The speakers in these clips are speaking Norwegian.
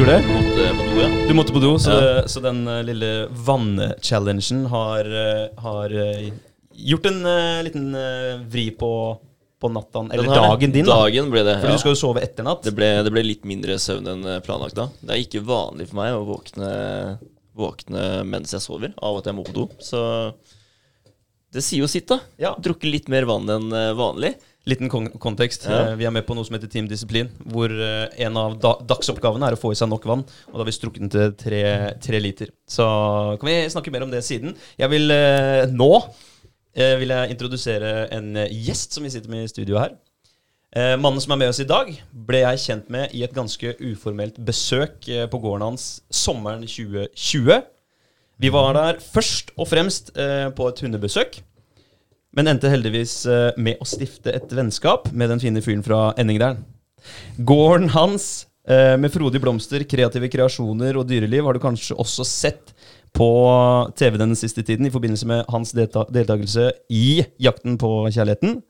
Du gjorde det? Måtte på do, ja. Du måtte på do, så, Ja. så den eh, lille vannchallengen har, eh, har eh, gjort en liten vri på, på natta, eller dagen din. da. Dagen ble det. Fordi ja. du skal jo sove etter natt. Det ble, det ble litt mindre søvn enn planlagt da. Det er ikke vanlig for meg å våkne, våkne mens jeg sover, av at jeg må på do. Så det sier jo sitt, da. Ja. Drukke litt mer vann enn vanlig. Liten kon kontekst. Ja. Eh, Vi er med på noe som heter Team Disiplin, hvor eh, en av da dagsoppgavene er å få i seg nok vann. Og da har vi strukket den til tre, tre liter. Så kan vi snakke mer om det siden. Jeg vil eh, nå vil jeg introdusere en gjest som vi sitter med i studio her. Mannen som er med oss i dag, ble jeg kjent med i et ganske uformelt besøk på gården hans sommeren 2020. Vi var der først og fremst på et hundebesøk. Men endte heldigvis eh, med å stifte et vennskap med den fine fyren fra Enningdalen. Gården hans eh, med frodige blomster, kreative kreasjoner og dyreliv har du kanskje også sett på TV den siste tiden i forbindelse med hans delta deltakelse i Jakten på kjærligheten.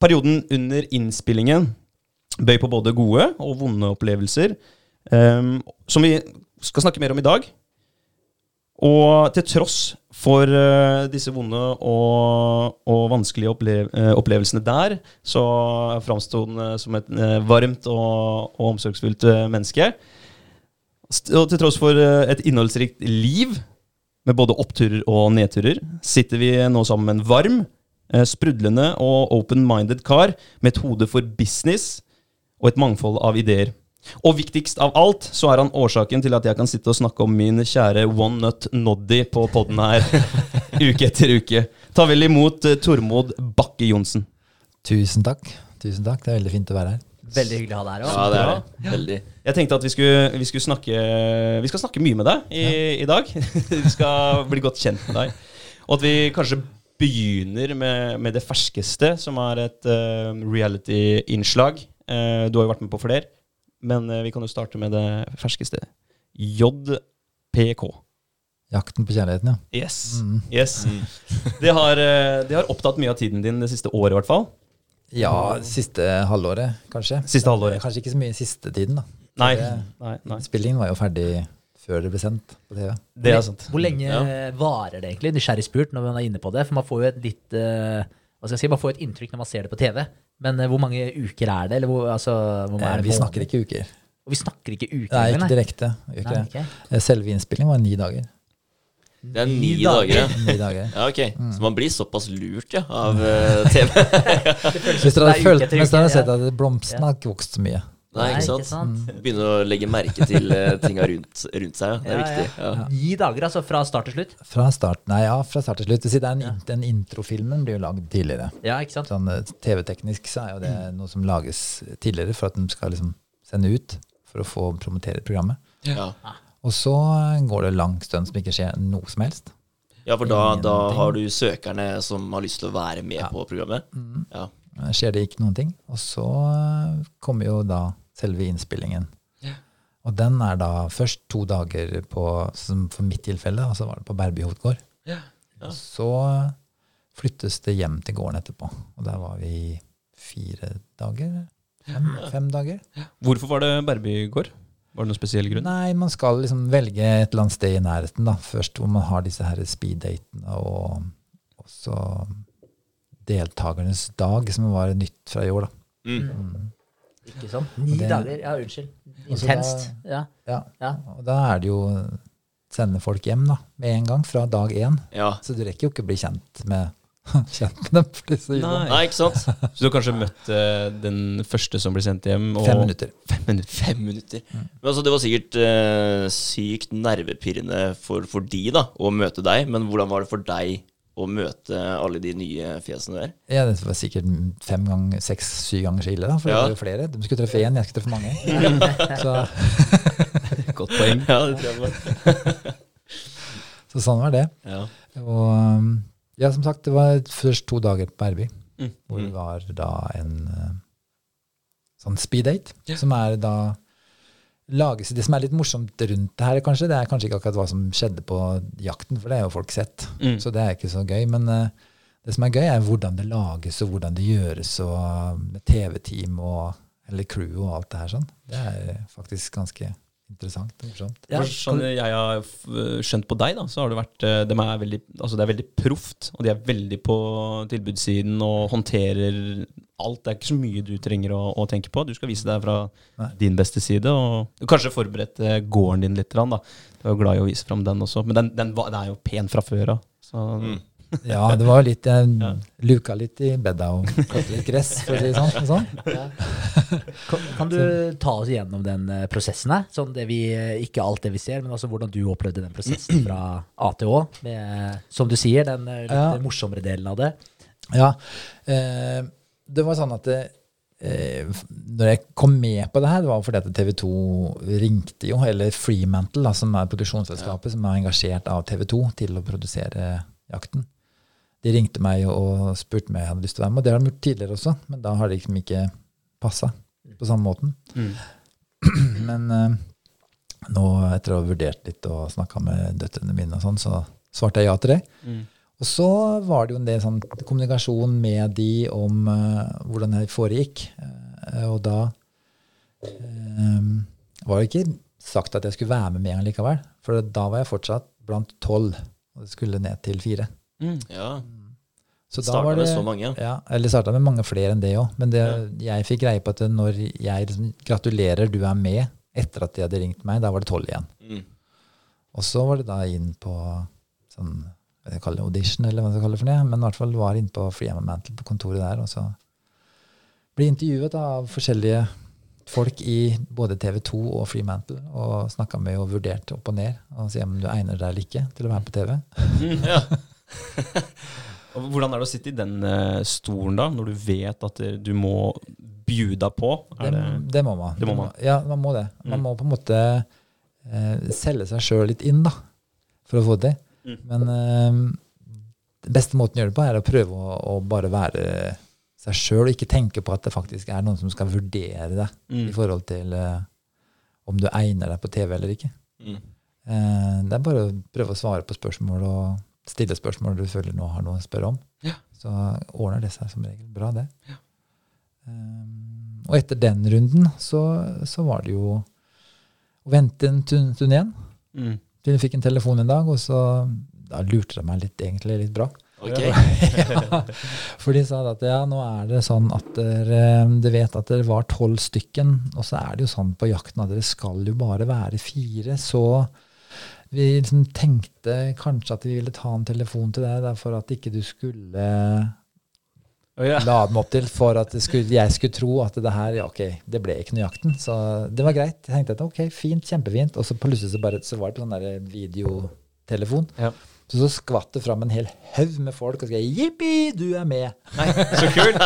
Perioden under innspillingen bøy på både gode og vonde opplevelser, eh, som vi skal snakke mer om i dag. Og til tross for uh, disse vonde og, og vanskelige opplev eh, opplevelsene der, så framsto han eh, som et varmt og, og omsorgsfullt menneske. Og til tross for et innholdsrikt liv, med både oppturer og nedturer, sitter vi nå sammen med en varm, sprudlende og open-minded kar med et hode for business og et mangfold av ideer. Og viktigst av alt så er han årsaken til at jeg kan sitte og snakke om min kjære One Nut Noddy på podden her uke etter uke. Ta vel imot eh, Tormod Bakke Johnsen. Tusen takk. Tusen takk. Det er veldig fint å være her. Veldig hyggelig å ha deg her. Ja, det er det. Veldig. Jeg tenkte at vi skulle, vi skulle snakke Vi skal snakke mye med deg i, i dag. vi skal bli godt kjent med deg. Og at vi kanskje begynner med, med det ferskeste, som er et uh, reality-innslag. Uh, du har jo vært med på flere, men eh, vi kan jo starte med det ferskeste. JPK. Jakten på kjærligheten, ja. Yes. Mm. yes. Det, har, eh, det har opptatt mye av tiden din det siste året, i hvert fall. Ja, siste halvåret, kanskje. Siste halvåret. Kanskje ikke så mye siste tiden, da. Nei. Det- nei, nei. Spillingen var jo ferdig før det ble sendt på TV. Det er sant. Hvor lenge Ja. varer det egentlig? Nysgjerrig spurt når man er inne på det. For man får jo et litt eh, Hva skal jeg si, man får et inntrykk når man ser det på TV. Men eh, hvor mange uker er det? Eller hvor, altså, hvor Eh, er det vi snakker ikke uker. Og vi snakker ikke uker. Nei, ikke direkte. Uker. Nei, ikke det. ok. Eh, Selve innspillingen var ni dager. Det er ni dager, ja. Ni dager. Ja, ok. Så man blir såpass lurt, ja, av eh, TV. Hvis dere er hadde følt mens dere hadde sett at blomstene har ikke vokst så mye. Nei, ikke sant? Begynne å legge merke til uh, tinga rundt, rundt seg. Det er Ja, viktig. Ja. Ni dager, altså fra start til slutt? Fra start, nei, ja, fra start til slutt. Si, den, ja. Den introfilmen blir jo lagd tidligere. Ja, ikke sant? Sånn eh, TV-teknisk så er jo det noe som lages tidligere for at de skal liksom sende ut for å få promotere programmet. Ja. Og så eh, går det lang stund som ikke skjer noe som helst. ja, for da, da har du søkerne som har lyst til å være med på programmet. Ja. Eh, Skjer det ikke noen ting. Og så eh, kommer jo da selve innspillingen. Og den er da først to dager på, som for mitt tilfelle, altså var det på Berby hovedgård. Ja. Og Så flyttes det hjem til gården etterpå. Og der var vi fire dager. Fem, fem dager. Hvorfor var det Berby gård? Var det noen spesiell grunn? Nei, man skal liksom velge et eller annet sted i nærheten, da. Først hvor man har disse her speeddatene og også deltakernes dag, som var nytt fra i år, da. Mm. Ikke sant? Ni det- dager, ja, unnskyld. Intenst. Ja. Ja. Ja. Og da er det jo sende folk hjem da, med en gang, fra dag én. ja. Så du rekker jo ikke å bli kjent med, kjent med dem. For det er så ille. Nei. Nei, ikke sant? Så du har kanskje møtt uh, den første som blir sendt hjem? Og Fem minutter. Fem minutter. Fem minutter. Men altså, Det var sikkert uh, sykt nervepirrende for, for de da, å møte deg, men hvordan var det for deg å møte alle de nye fjesene der? Ja, det var sikkert fem ganger, seks, syv ganger så ille, da. For Ja. det var jo flere. De skulle treffe én, jeg skulle treffe mange. så, Godt poeng. Ja, det tror jeg var. så sånn var det. Ja. Og um, ja, som sagt, det var først to dager på Berby, Mm. hvor det Mm. var da en sånn speed date, ja. som er da lages, Det som er litt morsomt rundt det her, kanskje, det er kanskje ikke akkurat hva som skjedde på jakten, for det har jo folk sett. Mm. Så det er ikke så gøy. Men uh, det som er gøy, er hvordan det lages, og hvordan det gjøres, og uh, med TV-team og eller crew og alt det her sånn. Det er faktisk ganske interessant interessant. Ja, sånn jeg har skjønt på deg, da, så har det vært de er veldig, altså Det er veldig proft, og de er veldig på tilbudssiden og håndterer alt. Det er ikke så mye du trenger å, å tenke på. Du skal vise deg fra Nei. din beste side, og kanskje forberedt eh, gården din litt. Da. Du er jo glad i å vise fram den også, men den, den, den er jo pen fra før av. Så Mm. Ja, det var litt Jeg Ja. luka litt i bedda og klarte litt gress, for å si det sånn. og sånn. Kan, kan du ta oss gjennom den eh, prosessen her? Sånn det vi, ikke alt det vi ser, men altså hvordan du opplevde den prosessen fra A til Å. Med, som du sier, den eh, litt Ja. morsommere delen av det. Ja. Eh, det var sånn at det, eh, når jeg kom med på det her, det var fordi at TV 2 ringte jo, eller Freemantle, da, som er produksjonsselskapet som er engasjert av TV 2 til å produsere jakten. De ringte meg og spurte om jeg hadde lyst til å være med, og det har de gjort tidligere også, men da har det liksom ikke passa på samme måten. Mm. Men eh, nå, etter å ha vurdert litt og snakka med døtrene mine og sånn, så svarte jeg ja til det. Mm. Og så var det jo en del sånn kommunikasjon med de om uh, hvordan det foregikk. Uh, og da uh, var det ikke sagt at jeg skulle være med med en gang likevel. For da var jeg fortsatt blant tolv, og det skulle ned til fire. Mm. Ja. Så da Starta var det, med så mange, ja. ja. Eller starta med mange flere enn det òg. Men det, jeg fikk greie på at når jeg liksom, gratulerer, du er med, etter at de hadde ringt meg, da var det tolv igjen. Mm. Og så var det da inn på sånn hva jeg kaller audition, eller hva jeg kaller for det, men i hvert fall var inn på Freeman Mantle på kontoret der, og så ble intervjuet av forskjellige folk i både TV 2 og Freemantle, og snakka med og vurderte opp og ned, og se om du egner deg eller ikke til å være med på TV. Mm, ja. hvordan er det å sitte i den eh, stolen da, når du vet at du må bjuda på? Det, det, det må man. Det må man. Ja, man må det. Man Mm. må på en måte eh, selge seg sjøl litt inn, da, for å få det til. Mm. Men eh, den beste måten å gjøre det på, er å prøve å, å bare være seg sjøl, og ikke tenke på at det faktisk er noen som skal vurdere deg Mm. i forhold til eh, om du egner deg på TV eller ikke. Mm. Eh, det er bare å prøve å svare på spørsmål og stille spørsmål du føler nå har noe å spørre om. Ja. Så ordner det seg som regel bra, det. Um, og etter den runden så, så var det jo å vente en stund igjen. Mm. Til jeg fikk en telefon en dag, og så da lurte de meg litt, egentlig litt bra. Ok. ja, for de sa at ja, nå er det sånn at dere, de vet at dere var tolv stykken, og så er det jo sånn på jakten at dere skal jo bare være fire, så vi liksom tenkte kanskje at vi ville ta en telefon til deg for at ikke du skulle oh, ja. la dem opp til for at det skulle, jeg skulle tro at det her ja, ok, det ble ikke noe jakten. Så det var greit. Jeg tenkte at ok, fint, kjempefint. Og så plutselig så, bare, så var det på sånn videotelefon. Ja. Så, så skvatt det fram en hel haug med folk og skrev 'jippi, du er med'. Så kult!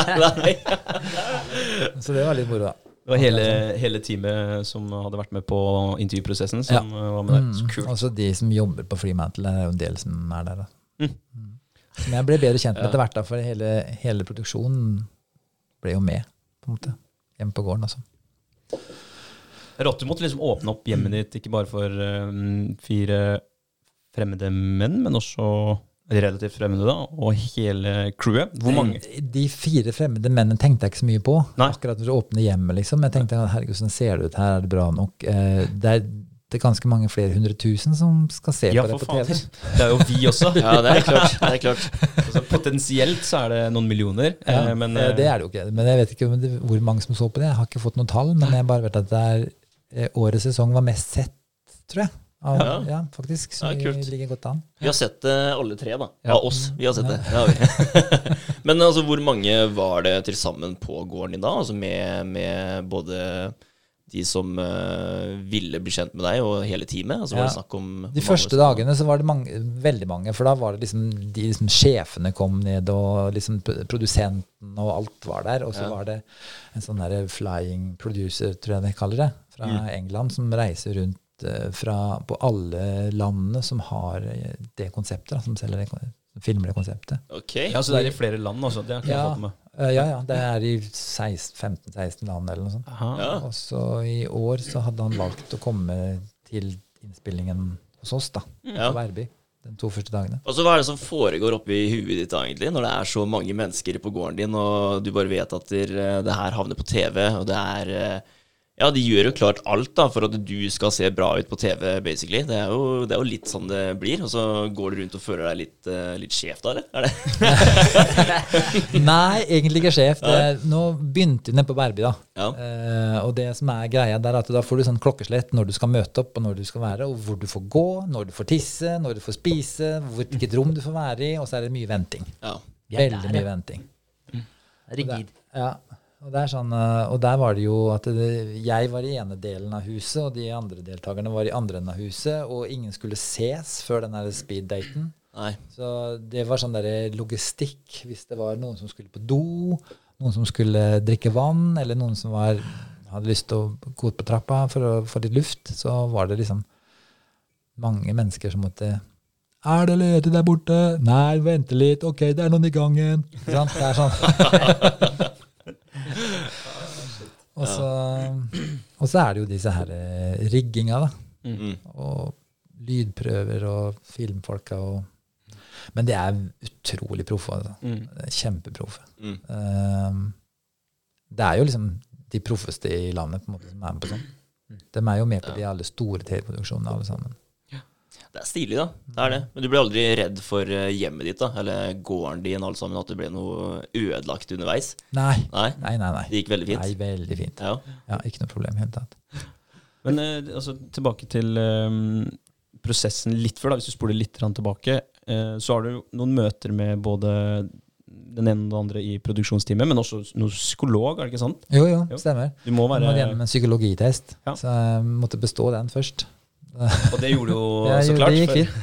Så det var litt moro, da. Det var hele, hele teamet som hadde vært med på intervjuprosessen, som ja. var med der. Så Mm. kult. Og så de som jobber på Freemantle, er jo en del som er der. Da. Mm. Men jeg ble bedre kjent med etter hvert, da, for hele, hele produksjonen ble jo med, på en måte. Hjemme på gården, altså. Rått, du måtte liksom åpne opp hjemmet ditt, ikke bare for um, fire fremmede menn, men også relativt fremmede, da, og hele crewet. Hvor mange? De fire fremmede mennene tenkte jeg ikke så mye på. Nei. Akkurat når du åpner hjemmet, liksom. Jeg tenkte herregud, sånn ser det ut her, er det bra nok? Eh, det, er, det er ganske mange flere hundre tusen som skal se Ja, på det på TV. Det er jo vi også. Ja, det er klart. Det er klart. Altså, potensielt så er det noen millioner, Ja, eh, men eh, det er det jo ikke. Men jeg vet ikke det, hvor mange som så på det. Jeg har ikke fått noen tall, men jeg bare vet at det er årets sesong var mest sett, tror jeg. Av, ja. Ja. faktisk. Så Ja, vi ligger godt an. Vi har sett det alle tre, da. Ja. Oss. Vi har sett det. vi. Men altså, hvor mange var det til sammen på gården i dag? Altså med, med både de som uh, ville bli kjent med deg, og hele teamet? Altså, var det snakk om De første dagene så var det mange, veldig mange, for da var det liksom de liksom sjefene kom ned, og liksom produsenten og alt var der. Og så Ja. var det en sånn der flying producer, tror jeg de kaller det, fra Mm. England, som reiser rundt eh, fra, på alle landene som har eh, det konseptet, da, som selger det, filmer det konseptet. Ok. ja, så det er i flere land også. Det har ikke jeg Ja. fått med. Eh, ja, ja, det er i 15-16 land eller noe sånt. Ja. Og så i år så hadde han valgt å komme til innspillingen hos oss, da, Ja. på Værby, de to første dagene. Altså, Hva er det som foregår oppi huet ditt da, egentlig, når det er så mange mennesker på gården din, og du bare vet at det her havner på TV, og det er Ja, de gjør jo klart alt da for at du skal se bra ut på TV, basically. Det er jo, det er jo litt sånn det blir. Og så går du rundt og føler deg litt, uh, litt sjef da, eller? Er det? Nei, egentlig ikke sjef. Det, nå begynte vi nede på Bærby, da. Ja. Uh, og det som er greia der, er at da får du sånn klokkeslett når du skal møte opp, og når du skal være, og hvor du får gå, når du får tisse, når du får spise, hvilket rom du får være i, og så er det mye venting. ja. Veldig mye ja. venting. Rigid. Ja, og, sånn, eh, og der var det jo at det, jeg var i ene delen av huset, og de andre deltakerne var i andre enden av huset, og ingen skulle ses før den speed-daten. Nei. Så det var sånn der logistikk hvis det var noen som skulle på do, noen som skulle drikke vann, eller noen som var, hadde lyst til å gå ut på trappa for å få litt luft, så var det liksom mange mennesker som måtte Er det ledig der borte? Nei, vente litt. Ok, det er noen i gangen. Ikke sant? Det er sånn. og, så, og så er det jo disse her eh, rigginga, da Mm. og lydprøver og filmfolka og Men de er utrolig proffe. Altså. Mm. Kjempeproffe. Mm. Um, det er jo liksom de proffeste i landet på en måte som er med på sånn. De er jo med på de alle store TV-produksjonene, alle sammen. Det er stilig, da. Det er det. Men du ble aldri redd for eh, hjemmet ditt, da? Eller gården din, alt sammen, at det ble noe ødelagt underveis? Nei, Nei? nei, nei. nei. Det gikk veldig fint? Nei, veldig fint. Ja. Ja, ikke noe problem i det hele tatt. Men eh, altså, tilbake til eh, prosessen litt før, da, hvis du spoler litt tilbake. eh, så har du noen møter med både den ene og den andre i produksjonsteamet, men også noen psykolog, er det ikke sant? Jo, jo, Jo. stemmer. Du må Jeg må gjennom en psykologitest, Ja. så jeg måtte bestå den først. Og det gjorde jo Ja, så klart. det gikk fint.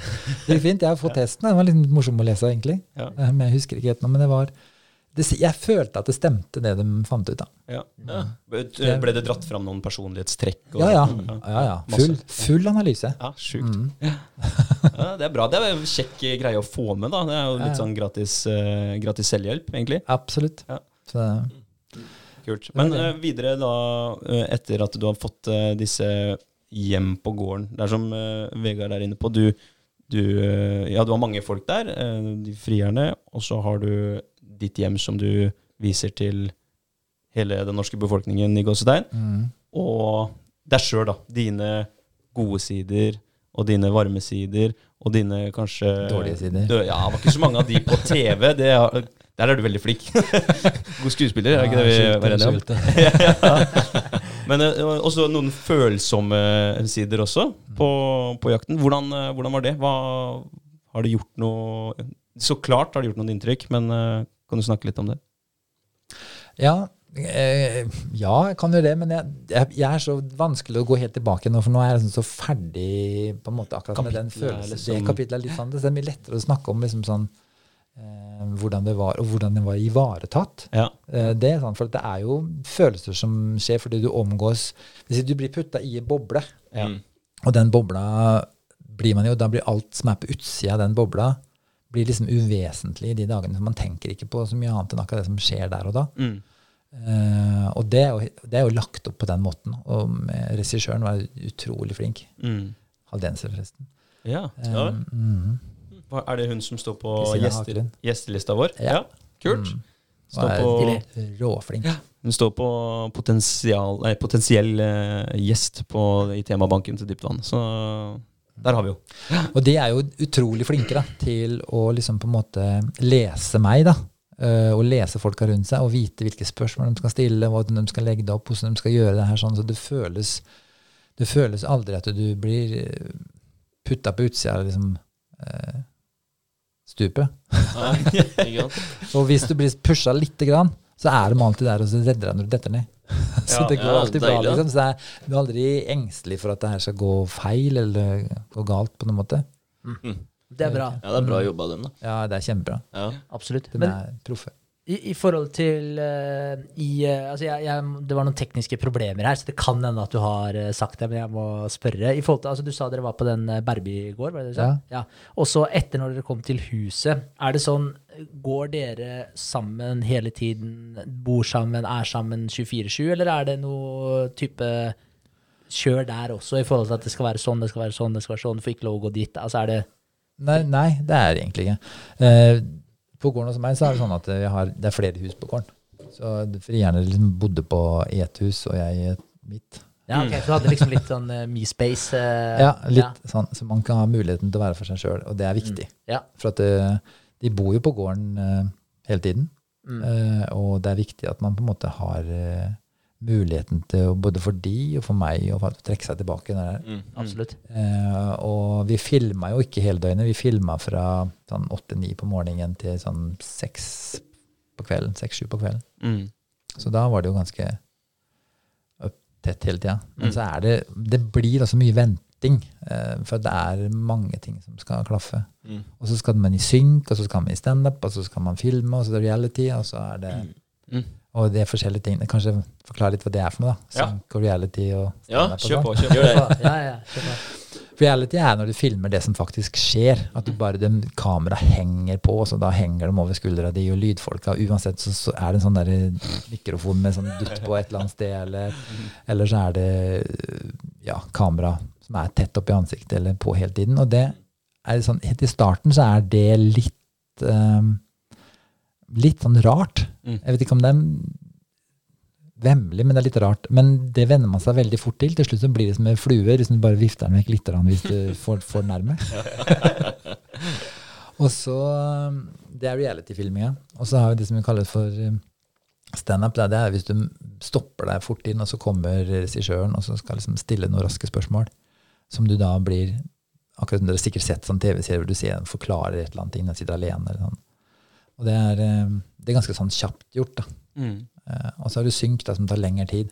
Det gikk fint. Jeg har fått testen. Den var litt morsom å lese, egentlig. Ja. Eh, Men jeg husker ikke helt nå. Men det var det, Jeg følte at det stemte, det de fant ut. da. Ja. Ble ble det dratt fram noen personlighetstrekk? og- Ja, ja. Ja, ja. Full, full analyse. Ja, sjukt. Mm. Ja, det er bra. Det er en kjekk greie å få med. da. Det er jo litt sånn gratis, uh, gratis selvhjelp, egentlig. Absolutt. Ja. Så, Kult. Men eh, videre da, etter at du har fått disse hjem på gården Det er som eh, Vegard er inne på. Du, du, eh, ja, du har mange folk der, eh, de frierne, og så har du ditt hjem som du viser til hele den norske befolkningen i gåsetegn. mm. Og deg sjøl, da. Dine gode sider og dine varme sider og dine kanskje Dårlige sider. Dø- Ja, det var ikke så mange av de på TV. Det er, der er du veldig flink. God skuespiller, er ikke det vi var enige om? Men eh, også noen følsomme sider også på, på jakten. Hvordan, eh, hvordan var det? Hva, har det gjort noe Så klart har det gjort noen inntrykk, men eh, kan du snakke litt om det? Ja, eh, ja, jeg kan jo det, men jeg, jeg, jeg er så vanskelig å gå helt tilbake nå, for nå er jeg liksom så ferdig på en måte akkurat med den følelsen. liksom- Det kapitlet er litt sånn, det er mye lettere å snakke om liksom sånn, eh, hvordan det var, og hvordan det var ivaretatt. Ja. Eh, det for det er jo følelser som skjer fordi du omgås Hvis du blir putta i en boble, Ja. Mm. og den bobla blir man jo, da blir alt som er på utsida av den bobla, blir liksom uvesentlig i de dagene. Man tenker ikke på så mye annet enn akkurat det som skjer der og da. Mm. Uh, og det er, jo, det er jo lagt opp på den måten. Og regissøren var utrolig flink. Mm. Haldenser, forresten. ja. Ja. Eh, mm, er det hun som står på gjester, gjestelista vår? Ja. Kult. Mm. Står på, råflink. Ja, hun står på potensial, nei, potensiell eh, gjest på, i temabanken til Dypt vann. Så der har vi jo. Og de er jo utrolig flinke da, til å liksom på en måte lese meg, da. Uh, og lese folka rundt seg, og vite hvilke spørsmål de skal stille, hvordan de skal legge det opp, hvordan de skal gjøre det her sånn. Så det føles, det føles aldri at du blir putta på utsida liksom, eh, stupet. Og hvis du blir pusha lite grann, så er de alltid der og så redder deg når du detter ned. så Ja, det går ja, alltid bra. liksom. Så er, du er aldri engstelig for at det her skal gå feil eller gå galt på noen måte. Det er bra. Ja, det er bra jobba av dem, da. Ja, det er kjempebra. Ja. Absolutt. De Men er proffe. I, i forhold til uh, i, uh, altså jeg, jeg, Det var noen tekniske problemer her, så det kan hende at du har uh, sagt det, men jeg må spørre. I forhold til, altså Du sa dere var på den uh, i gård, var det det du sa? Ja. Og så etter når dere kom til huset, er det sånn Går dere sammen hele tiden, bor sammen, er sammen 24-7, eller er det noe type kjør der også, i forhold til at det skal være sånn, det skal være sånn, det skal være sånn, du får ikke lov å gå dit? Altså er det Nei, nei, det er egentlig ikke. Eh, på gården hos meg så er det sånn at vi har, det er flere hus på gården. Så frierne liksom bodde på ett hus, og jeg i mitt. Ja, ok, Så du hadde liksom litt sånn uh, me-space? eh, Ja, litt sånn, så man kan ha muligheten til å være for seg sjøl, og det er viktig. Ja. For at eh, de bor jo på gården hele tiden, Mm. og det er viktig at man på en måte har muligheten til, både for de og for meg, å trekke seg tilbake. Er. Mm. Absolutt. Eh, og vi filma jo ikke hele døgnet, vi filma fra sånn åtte-ni på morgenen til sånn seks på kvelden, seks-sju på kvelden. Mm. Så da var det jo ganske tett hele tida. Men Mm. så er det Det blir altså mye venting. eh, For det er mange ting som skal klaffe. Mm. Og så skal man i synk, og så skal man i standup, og så skal man filme, og så er det reality, og så er det Mm. Og det er forskjellige ting. Kanskje forklare litt hva det er for noe, da. Ja. Synk og reality og Ja, og Kjør sånn. på. kjør på. Gjør det. Ja, ja, kjør på. Reality er når du filmer det som faktisk skjer. At du bare den kameraet henger på, og så da henger de over skuldra di, og lydfolka Uansett så, så er det en sånn der mikrofon med sånn dutt på et eller annet sted, eller, eller så er det ja, kamera som er tett oppi ansiktet eller på hele tiden. Og det er sånn Helt i starten så er det litt ehm, Litt sånn rart. Mm. Jeg vet ikke om det er vemmelig, men det er litt rart. Men det venner man seg veldig fort til. Til slutt så blir det som en fluer, hvis du bare vifter den vekk litt hvis du får for nærme. og så Det er reality-filminga. Og så har vi det som vi kaller for um, standup. Det er- hvis du stopper deg fort inn, og så kommer regissøren og så skal liksom stille noen raske spørsmål, som du da blir Akkurat som dere sikkert sett sånn TV-serier hvor du ser en forklarer et eller annet ting, den sitter alene. eller sånn. Og det er, um, det er ganske sånn kjapt gjort. da. Mm. Eh, og så har du synk da, som tar lengre tid.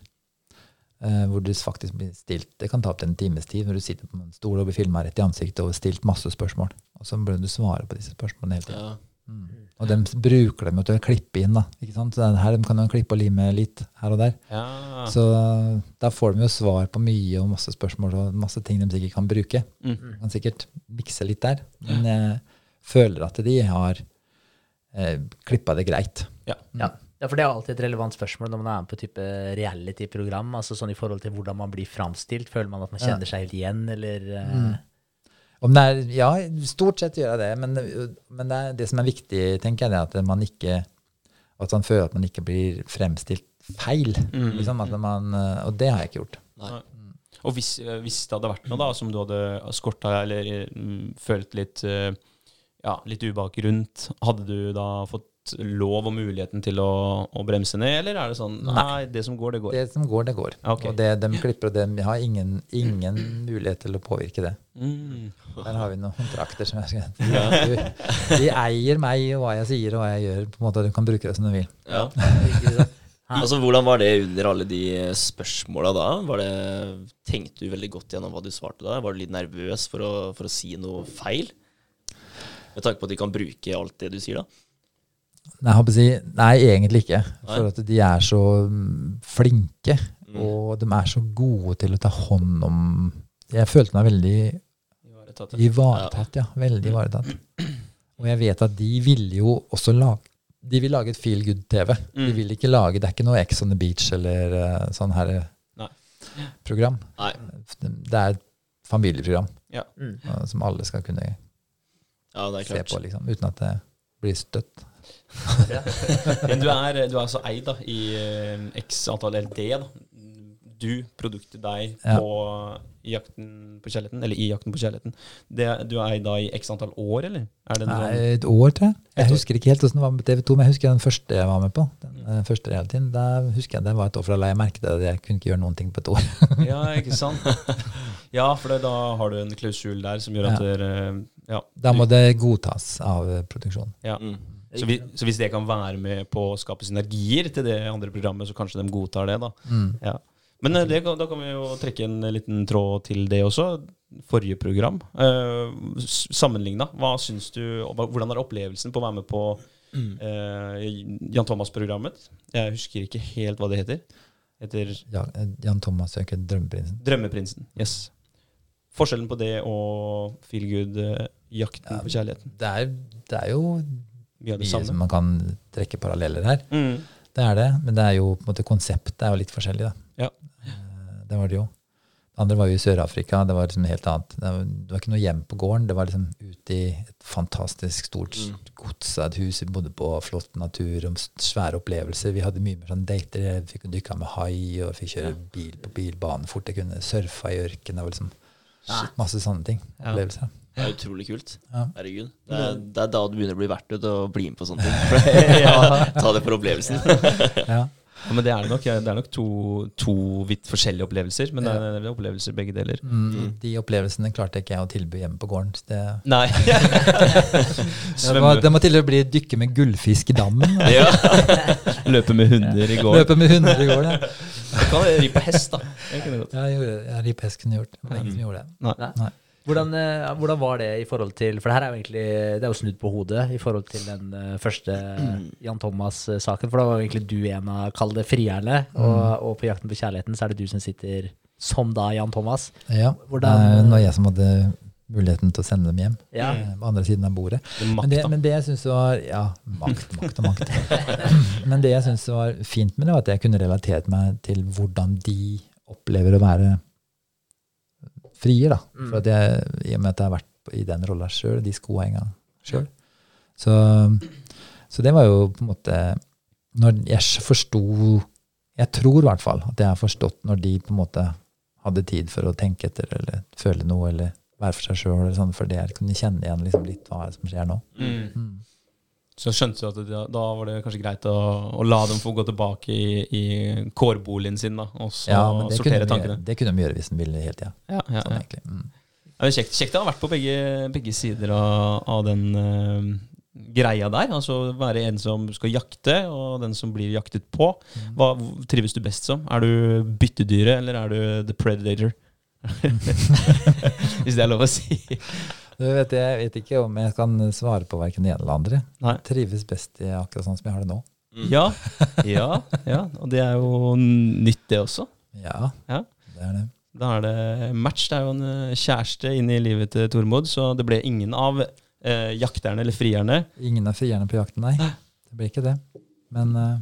Eh, hvor du faktisk blir stilt Det kan ta opp til en times tid når du sitter på en stol og blir filma rett i ansiktet og stilt masse spørsmål. Og så bør du svare på disse spørsmålene hele tiden. Ja. Mm. Og de bruker dem jo til å klippe inn. da, ikke sant? Så her de kan de klippe og lime litt her og der. Ja. Så da får de jo svar på mye og masse spørsmål og masse ting de sikkert kan bruke. Mm. Kan sikkert mikse litt der. Men jeg føler at de har eh, klippa det greit. Ja. Ja. ja, for det er alltid et relevant spørsmål når man er med på type reality-program. altså sånn I forhold til hvordan man blir framstilt. Føler man at man kjenner seg helt igjen, eller eh, Mm. Om det er, ja, stort sett gjør jeg det. Men, men det, er, det som er viktig, tenker jeg, det er at man ikke at man føler at man ikke blir fremstilt feil. Mm. Liksom, at man, og det har jeg ikke gjort. Nei. Og hvis, hvis det hadde vært noe da som du hadde skorta eller mm, følt litt, eh, ja, litt ubehag rundt, hadde du da fått lov og muligheten til å, å bremse ned, eller er det sånn Nei, det som går, det går. Det som går, det går. Okay. Og det de klipper, og dem har ingen, ingen mulighet til å påvirke det. Mm. Der har vi noen kontrakter som jeg skal de, de eier meg og hva jeg sier og hva jeg gjør. på en måte Du kan bruke det som du vil. Ja. Altså, Hvordan var det under alle de spørsmåla da? Var det, tenkte du veldig godt gjennom hva du svarte da? Var du litt nervøs for å, for å si noe feil? Med tanke på at de kan bruke alt det du sier, da? Nei, jeg si, nei egentlig ikke. Nei. For at de er så mm, flinke, Mm. og de er så gode til å ta hånd om Jeg følte meg veldig Ivaretatt. ivaretatt, ja. Veldig ivaretatt. Og jeg vet at de ville jo også lage De vil lage et feel good-TV. De Mm. vil ikke lage Det er ikke noe Ex on the Beach eller uh, sånn her eh, Nei. program. Nei. Det er et familieprogram Mm. uh, som alle skal kunne Ja, det er se på, liksom, uten at det blir støtt. Men du er, du er altså eid da, i eh, x antall eller det, da. Du, produktet, deg, Ja. på i Jakten på kjærligheten, eller i Jakten på kjærligheten. Det, du er eid da i x antall år, eller? Er det Nei, et år, tror jeg. Jeg husker ikke helt hvordan det var med TV2, men jeg husker den første jeg var med på. Den mm. første tiden. Da husker jeg det var et år, fra da jeg merket at jeg kunne ikke gjøre noen ting på et år. ja, ikke sant? Ja, for da har du en klausul der som gjør at Ja. dere ja, Da må det godtas av eh, produksjonen. ja. Mm. Så, vi, så hvis det kan være med på å skape synergier til det andre programmet, så kanskje de godtar det, da. Mm. Ja. Men eh, det, da kan vi jo trekke en liten tråd til det også. Forrige program. Eh, Sammenligna, hva syns du Hvordan er opplevelsen på å være med på eh, Jan Thomas-programmet? Jeg husker ikke helt hva det heter. Heter Ja, eh, Jan Thomas søker Drømmeprinsen. Drømmeprinsen. Yes. Forskjellen på det og Feel Good, eh, Jakten Ja. på kjærligheten. Det er, det er jo Mye av det mye samme. som man kan trekke paralleller her. Mm. Det er det, men det er jo på en måte konseptet er jo litt forskjellig, da. Ja. Eh, Det var det jo. Andre var jo i Sør-Afrika. Det var liksom helt annet. Det var, det var ikke noe hjem på gården. Det var liksom ute i et fantastisk stort gods av et hus. Vi bodde på flott natur og svære opplevelser. Vi hadde mye mer sånn dater. Jeg fikk dykka med hai og fikk kjøre bil på bilbanen fort. Jeg kunne surfa i ørkenen. Det liksom masse sånne ting. Opplevelser. Ja. Det er utrolig kult. Herregud. Det er, det er da du begynner å bli verdt det å bli med på sånne ting. Ta det for opplevelsen. Ja. Ja, men det er nok. Det er nok to, to vidt forskjellige opplevelser, men det er opplevelser begge deler. Mm, de opplevelsene klarte ikke jeg å tilby hjemme på gården. så Det, Nei. det, må, det må til å bli dykke med gullfisk i dammen. Ja. Løpe med hunder i gården. Løpe med hunder i gården. Ja. Du kan ri på hest, da. Ja, jeg ri på hest kunne gjort det. Men ingen som gjorde det. Nei. Nei. Hvordan, eh, hvordan var det i forhold til For det her er jo egentlig Det er jo snudd på hodet i forhold til den eh, første Jan Thomas-saken. For da var jo egentlig du en av, kall det, frierne. Og, og på Jakten på kjærligheten så er det du som sitter som da Jan Thomas. Ja, Hvordan- det var jeg som hadde muligheten til å sende dem hjem. Ja. eh, På andre siden av bordet. Det Men det, men det jeg syns var Ja, makt, makt og makt. men det jeg syns var fint med det, var at jeg kunne relatert meg til hvordan de opplever å være frier. da. Mm. For jeg, I og med at jeg har vært i den rolla sjøl, de skoa en gang sjøl. Så, så det var jo på en måte Når jeg forsto Jeg tror i hvert fall at jeg har forstått når de på en måte hadde tid for å tenke etter eller føle noe eller være for seg sjøl, sånn, fordi jeg kunne kjenne igjen liksom litt hva som skjer nå. Mm. Mm. Så skjønte du at det, da var det kanskje greit å, å la dem få gå tilbake i, i kårboligen sin, da, og så Ja, sortere tankene. gjøre, det kunne de gjøre hvis de ville hele tida. Ja, ja, Sånn, ja. Mm. Ja, kjekt, kjekt å ha vært på begge, begge sider av, av den uh, greia der. Altså være en som skal jakte, og den som blir jaktet på. Mm. Hva trives du best som? Er du byttedyret, eller er du the predator? Hvis det er lov å si. Du vet, jeg vet ikke om jeg kan svare på verken det ene eller andre. Nei. Jeg trives best i akkurat sånn som jeg har det nå. Ja, ja, ja. Og det er jo nytt, det også. Ja, Ja. det er det. Da er det match. Det er jo en eh, kjæreste inn i livet til Tormod, så det ble ingen av eh, jakterne eller frierne. Ingen av frierne på jakten, nei. Det ble ikke det. Men uh,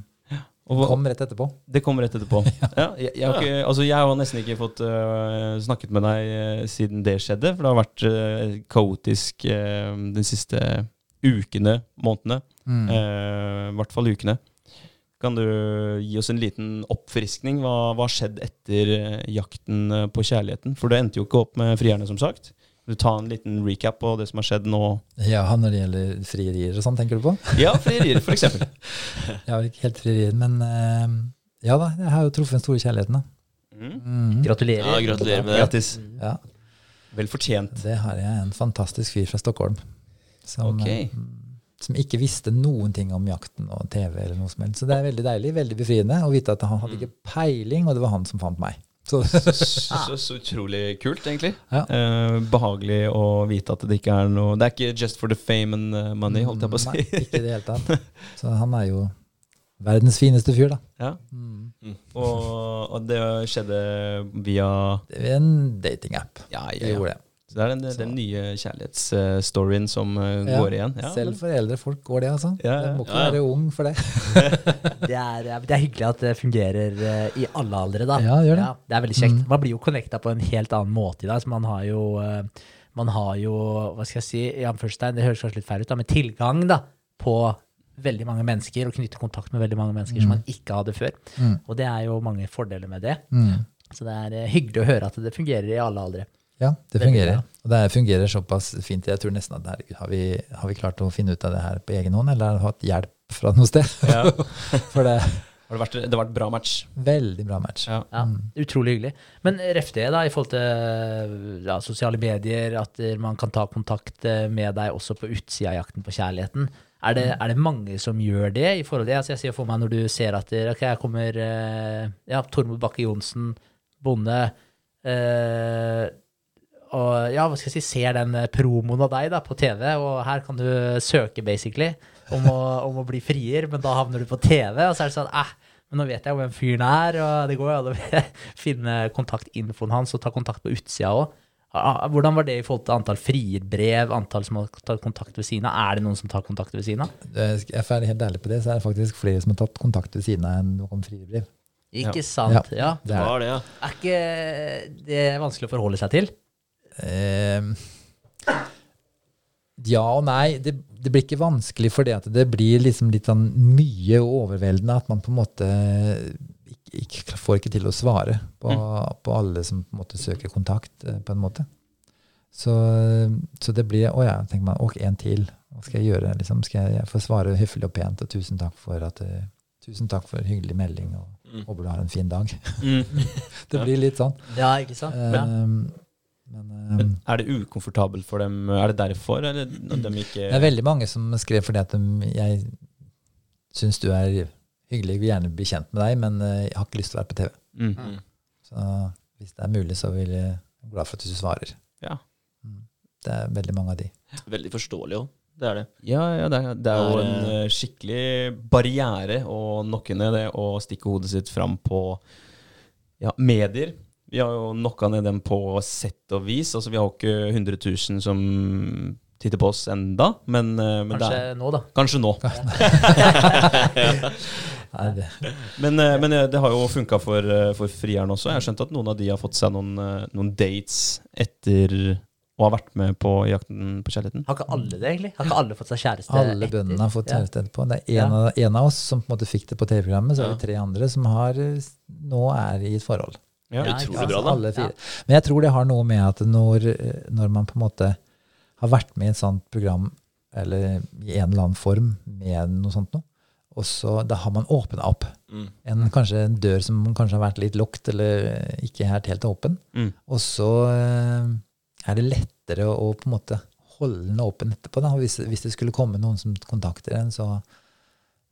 Og hva- kom rett etterpå. Det kommer rett etterpå. ja, jeg, jeg, har ikke, altså jeg har nesten ikke fått uh, snakket med deg uh, siden det skjedde, for det har vært uh, kaotisk de siste ukene, månedene. Mm. I hvert fall ukene. Kan du gi oss en liten oppfriskning? Hva har skjedd etter jakten på kjærligheten? For det endte jo ikke opp med frierne, som sagt. Vil du ta en liten recap på det som har skjedd nå? Ja, når det gjelder frierier og sånn, tenker du på? Ja, frierier, for eksempel. Jeg har ikke helt frierier, men eh, ja da, jeg har jo truffet den store kjærligheten, da. Mm. Mm. Gratulerer. Ja, gratulerer med det. Grattis. Ja, Vel fortjent. det har jeg en fantastisk fyr fra Stockholm. Som, Ok. eh, som ikke visste noen ting om jakten og TV eller noe som helst. Så det er veldig deilig, veldig befriende å vite at han hadde ikke peiling, og det var han som fant meg. Så, Så, så utrolig kult, egentlig. Ja. Eh, behagelig å vite at det ikke er noe Det er ikke just for the fame and uh, money, holdt jeg på å si. Nei, ikke det hele tatt. Så han er jo verdens fineste fyr, da. ja. Mm. og, og det skjedde via en datingapp. Ja, ja, ja. gjorde det. Så det er den, den nye kjærlighetsstoryen som uh, Ja, går igjen. Ja, Selv for eldre folk går det, altså. Ja. Du må ikke være ung for det. Det er, det er hyggelig at det fungerer eh, i alle aldre, da. Ja, gjør det. det er veldig kjekt. Mm. Man blir jo connecta på en helt annen måte i dag. Så man har jo, eh, man har jo hva skal jeg si, i anførselstegn, det høres kanskje litt feil ut, da, men tilgang da, på veldig mange mennesker, og knytte kontakt med veldig mange mennesker som man ikke hadde før. Mm. Og det er jo mange fordeler med det. Mm. Så det er eh, hyggelig å høre at det fungerer i alle aldre. Ja, det fungerer. Og det fungerer såpass fint. Jeg tror nesten at her, har vi, har vi klart å finne ut av det her på egen hånd, eller har vi hatt hjelp fra noe sted? Ja. For det Har det, vært, det har vært bra match. veldig bra match. Ja. Ja, Utrolig hyggelig. Men ref det, da, i forhold til ja, sosiale medier, at man kan ta kontakt eh, med deg også på utsida av jakten på kjærligheten. Er det, er det mange som gjør det? i forhold til det? Altså jeg ser for meg når du ser at eh, ok, her kommer eh, ja, Tormod Bakke Johnsen, bonde, eh, og ja, hva skal jeg si, ser den eh, promoen av deg da, på TV, og her kan du søke basically om å, om å bli frier, men da havner du på TV, og så er det sånn, eh, men nå vet jeg hvem fyren er, og det går jo an å finne kontaktinfoen hans og ta kontakt på utsida òg. Hvordan var det i forhold til antall frierbrev, antall som har tatt kontakt ved siden av? Er det noen som tar kontakt ved siden av? Jeg er helt ærlig på det, så er det faktisk flere som har tatt kontakt ved siden av enn om frierbrev. Ikke sant? Ja. Det er, Var det, ja. Er ikke det vanskelig å forholde seg til? Eh, ja og nei. Det, det blir ikke vanskelig fordi at det blir liksom litt sånn mye og overveldende at man på en måte ikke, ikke, får ikke til å svare på, på alle som på en måte søker kontakt, eh, på en måte. Så, så det blir Å ja, tenker man. Ok, en til. Hva skal jeg gjøre? Liksom, skal jeg få svare høflig og pent, og tusen takk for at eh, Tusen takk for hyggelig melding, og Mm. håper du har en fin dag. Mm. det blir litt sånn. Ja, ikke sant? Ja. Um, men um, Er det ukomfortabelt for dem? Er det derfor, eller de ikke Det er veldig mange som skrev fordi at de, jeg syns du er hyggelig, vil gjerne bli kjent med deg, men eh, jeg har ikke lyst til å være på TV. mm. Mm. Så hvis det er mulig, så vil jeg er glad for at du svarer. Ja. Mm. Det er veldig mange av de. Veldig forståelig òg. Det er det. Ja, ja det, er, det er jo en eh, skikkelig barriere å nokke ned det å stikke hodet sitt fram på ja, medier. Vi har jo knocka ned dem på sett og vis. Altså, vi har ikke 100 000 som titter på oss enda, men, eh, men Kanskje er, nå, da. kanskje nå. Men, eh, men eh, det har jo funka for, for frieren også. Jeg har skjønt at noen av de har fått seg noen, noen dates etter å ha vært med på Jakten på kjærligheten. Har ikke alle det, egentlig? Har ikke alle fått seg kjæreste? alle etter? bøndene har fått kjæreste etterpå. Det er en, av, en av oss som på en måte fikk det på TV-programmet, så er det tre andre som har, nå er i et forhold. Ja. Ja, Utrolig bra, da. Alle fire. Men jeg tror det har noe med at når, eh, når man på en måte har vært med i et sånt program, eller i en eller annen form med noe sånt noe, og så da har man åpna opp Mm. en, kanskje en dør som kanskje har vært litt lukket, eller ikke helt, helt åpen. Mm. Og så eh, er det lettere å, å på en måte holde den åpen etterpå. Da. Hvis, hvis det skulle komme noen som kontakter en, så,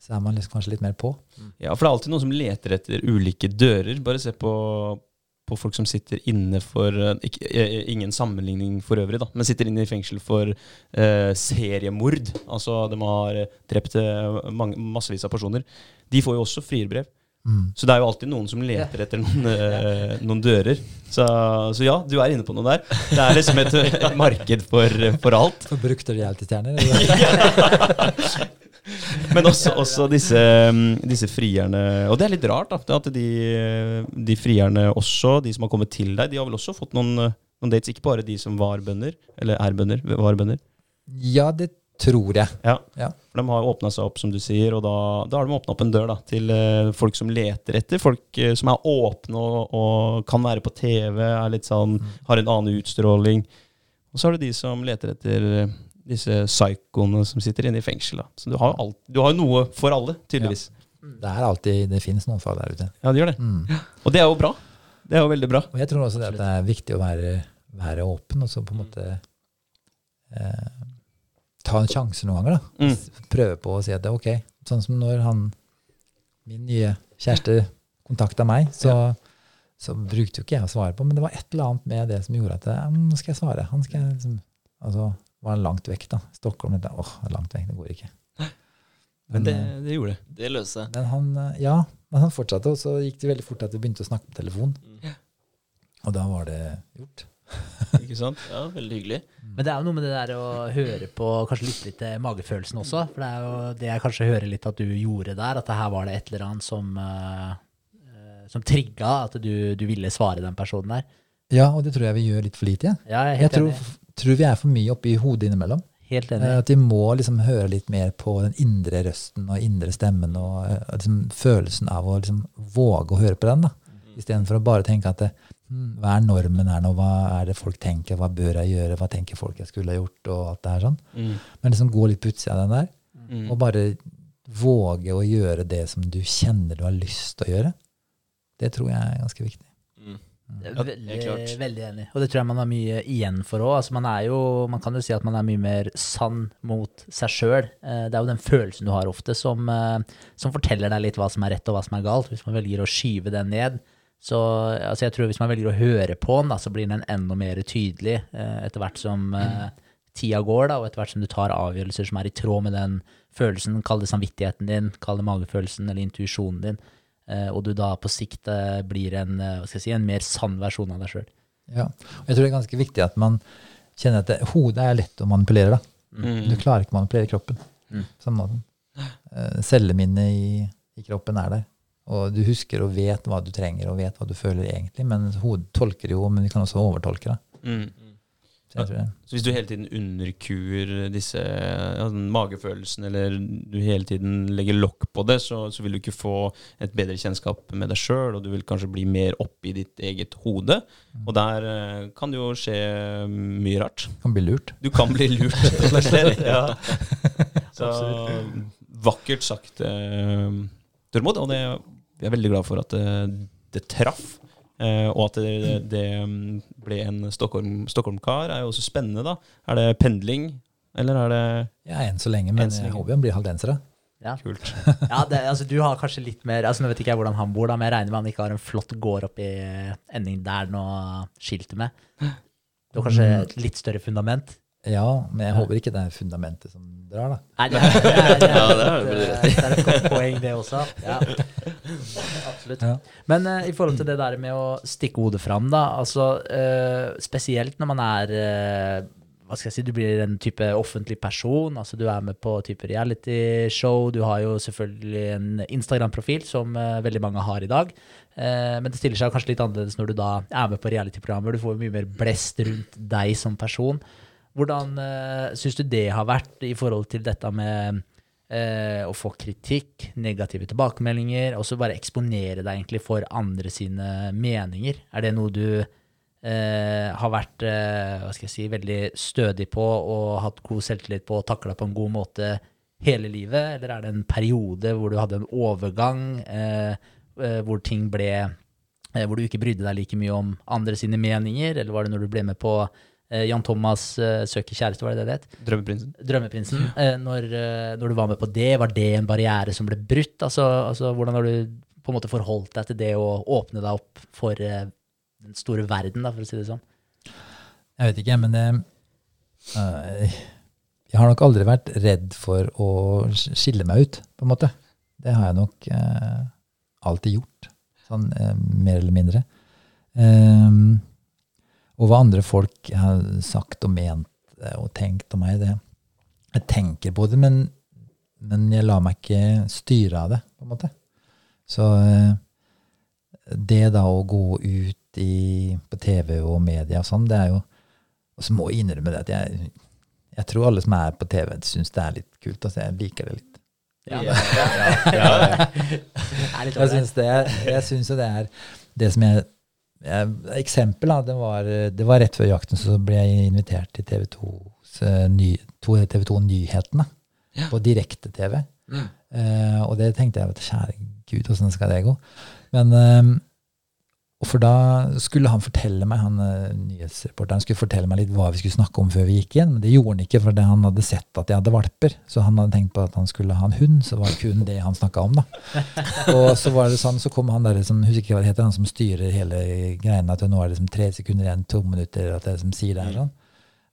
så er man liksom kanskje litt mer på. Ja, for det er alltid noen som leter etter ulike dører. Bare se på, på folk som sitter inne for eh, ikke, eh, Ingen sammenligning for øvrig, da, men sitter inne i fengsel for eh, seriemord. Altså de har eh, drept eh, mange, massevis av personer. De får jo også frierbrev. Mm. Så det er jo alltid noen som leter etter noen, eh, noen dører. Så, så ja, du er inne på noe der. Det er liksom et, marked for, for alt. For brukte reality-stjerner. eller? Men også, også disse, mm, disse frierne Og det er litt rart, da. At de, de frierne også, de som har kommet til deg, de har vel også fått noen, noen dates? Ikke bare de som var bønder, eller er bønder, var bønder. Ja, det tror jeg. Ja. Ja. For de har åpna seg opp, som du sier, og da, da har de åpna opp en dør da, til eh, folk som leter etter. Folk eh, som er åpne og, og kan være på TV, er litt sånn, har en annen utstråling. Og så har du de som leter etter eh, disse psykoene som sitter inne i fengsel. Da. Så du har alt, du har noe for alle, tydeligvis. Det er alltid, det finnes noen fag der ute. Ja, det gjør det. Mm. Og det er jo bra. Det er jo veldig bra. Og jeg tror også det det er viktig å være, være åpen, og så på en måte eh, ta en sjanse noen ganger. da. Mm. Prøve på å si at det er ok. Sånn som når han, min nye kjæreste kontakta meg, så, så brukte jo ikke jeg å svare på, men det var et eller annet med det som gjorde at ja, nå skal jeg svare. Han skal liksom, altså, var langt vekk, da. Stockholm, det åh, langt vekk, det går ikke. Men det, eh, det gjorde det. Det løste seg. men han, eh, ja, men han fortsatte, og så gikk det veldig fort at vi begynte å snakke på telefon. Mm. Og da var det gjort. Ikke sant? Ja, veldig hyggelig. Men det er jo noe med det der å høre på, kanskje lytte litt til magefølelsen også. For det er jo det jeg kanskje hører litt at du gjorde der, at det her var det et eller annet som, eh, eh, som trigga at du, du ville svare den personen der. Ja, og det tror jeg vi gjør litt for lite. Ja. Ja, jeg er Jeg helt tror. Tror vi er for mye oppi hodet innimellom. Helt Eh, enig. At vi må liksom høre litt mer på den indre røsten og indre stemmen og eh, liksom følelsen av å liksom våge å høre på den. da. Istedenfor å bare tenke at det, hm, hva er normen her nå, hva er det folk tenker, hva bør jeg gjøre, hva tenker folk jeg skulle ha gjort, og alt det her sånn. Mm. Men liksom gå litt på utsida av den der, Mm. og bare våge å gjøre det som du kjenner du har lyst til å gjøre. Det tror jeg er ganske viktig. Det Ja, er. Veldig, veldig enig. Og det tror jeg man har mye igjen for òg. Altså man, man kan jo si at man er mye mer sann mot seg sjøl. Det er jo den følelsen du har ofte, som, eh, som forteller deg litt hva som er rett og hva som er galt. Hvis man velger å skyve den ned. Så altså jeg tror hvis man velger å høre på den, da, så blir den enda mer tydelig eh, etter hvert som mm. tida går, da, og etter hvert som du tar avgjørelser som er i tråd med den følelsen, kall det samvittigheten din, kall det magefølelsen eller intuisjonen din, eh, og du da på sikt eh, blir en, eh, hva skal jeg si, en mer sann versjon av deg sjøl. Ja. Og jeg tror det er ganske viktig at man kjenner at det, hodet er lett å manipulere. da. Mm. Du klarer ikke å manipulere kroppen Mm. samme måten. Eh, Celleminnet i, i kroppen er der. Og du husker og vet hva du trenger og vet hva du føler egentlig, men hodet tolker jo, men vi kan også overtolke det. Mm. Så hvis du hele tiden underkuer disse ja, magefølelsen, eller du hele tiden legger lokk på det, så, så vil du ikke få et bedre kjennskap med deg sjøl, og du vil kanskje bli mer oppi i ditt eget hode. Og der uh, kan det jo skje mye rart. kan bli lurt. Du kan bli lurt, rett og slett. Ja. Så vakkert sagt, uh, Tormod. Og det, jeg er veldig glad for at uh, det traff. Eh, og at det, det mm, ble en Stockholm- Stockholm-kar, er jo også spennende, da. Er det pendling, eller er det Ja, enn så lenge, men så jeg håper han blir haldensere. Ja. kult? Ja, det, altså du har kanskje litt mer altså Nå vet ikke jeg hvordan han bor, da, men jeg regner med han ikke har en flott gård oppi ending der nå skiltet med. Du har kanskje et litt større fundament? Ja, men jeg håper ikke det er fundamentet som drar, da. Nei, det er, det er, det er, Ja, det er det er et godt poeng, det også. Ja. Absolutt. Ja. Men uh, i forhold til det der med å stikke hodet fram, da, altså uh, spesielt når man er uh, hva skal jeg si, Du blir en type offentlig person. altså Du er med på type realityshow. Du har jo selvfølgelig en Instagram-profil, som uh, veldig mange har i dag. Uh, men det stiller seg kanskje litt annerledes når du da er med på reality-programmer. Du får jo mye mer blest rundt deg som person. Hvordan uh, syns du det har vært i forhold til dette med uh, å få kritikk, negative tilbakemeldinger, og så bare eksponere deg egentlig for andre sine meninger? Er det noe du uh, har vært eh, hva skal jeg si, veldig stødig på og hatt god selvtillit på og takla på en god måte hele livet, eller er det en periode hvor du hadde en overgang, eh, eh, hvor ting ble eh, Hvor du ikke brydde deg like mye om andre sine meninger, eller var det når du ble med på eh, Jan Thomas eh, søker kjæreste, var det det det het? Drømmeprinsen? Drømmeprinsen. Eh, når, eh, når du var med på det, var det en barriere som ble brutt? Altså, altså, hvordan har du på en måte forholdt deg til det å åpne deg opp for eh, den store verden, da, for å si det sånn? Jeg vet ikke, men det øh, jeg har nok aldri vært redd for å skille meg ut, på en måte. Det har jeg nok øh, alltid gjort, sånn øh, mer eller mindre. Ehm, og hva andre folk har sagt og ment eh, og tenkt om meg, det Jeg tenker på det, men, men jeg lar meg ikke styre av det, på en måte. Så eh, det da å gå ut i, på TV og media og sånn, det er jo Og så må jeg innrømme det at jeg, jeg tror alle som er på TV, syns det er litt kult. Altså, jeg liker det litt. Ja. ja, det, er- jeg syns jo det er det som jeg Eksempel, da. Det var, det var rett før jakten, så ble jeg invitert til TV 2s eh, ny, TV 2 Nyhetene på direkte-TV. Mm. Eh, og det tenkte jeg kjære gud, åssen skal det gå? Men eh, og For da skulle han fortelle meg, han eh, nyhetsreporteren skulle fortelle meg litt hva vi skulle snakke om før vi gikk inn. Men det gjorde han ikke, for han hadde sett at jeg hadde valper. Så han hadde tenkt på at han skulle ha en hund, så var det kun det han snakka om. da. Og så var det sånn, så kom han der som husker ikke hva det heter, han som styrer hele greiene, at nå er det liksom tre sekunder igjen, to minutter, at det som sier det her sånn.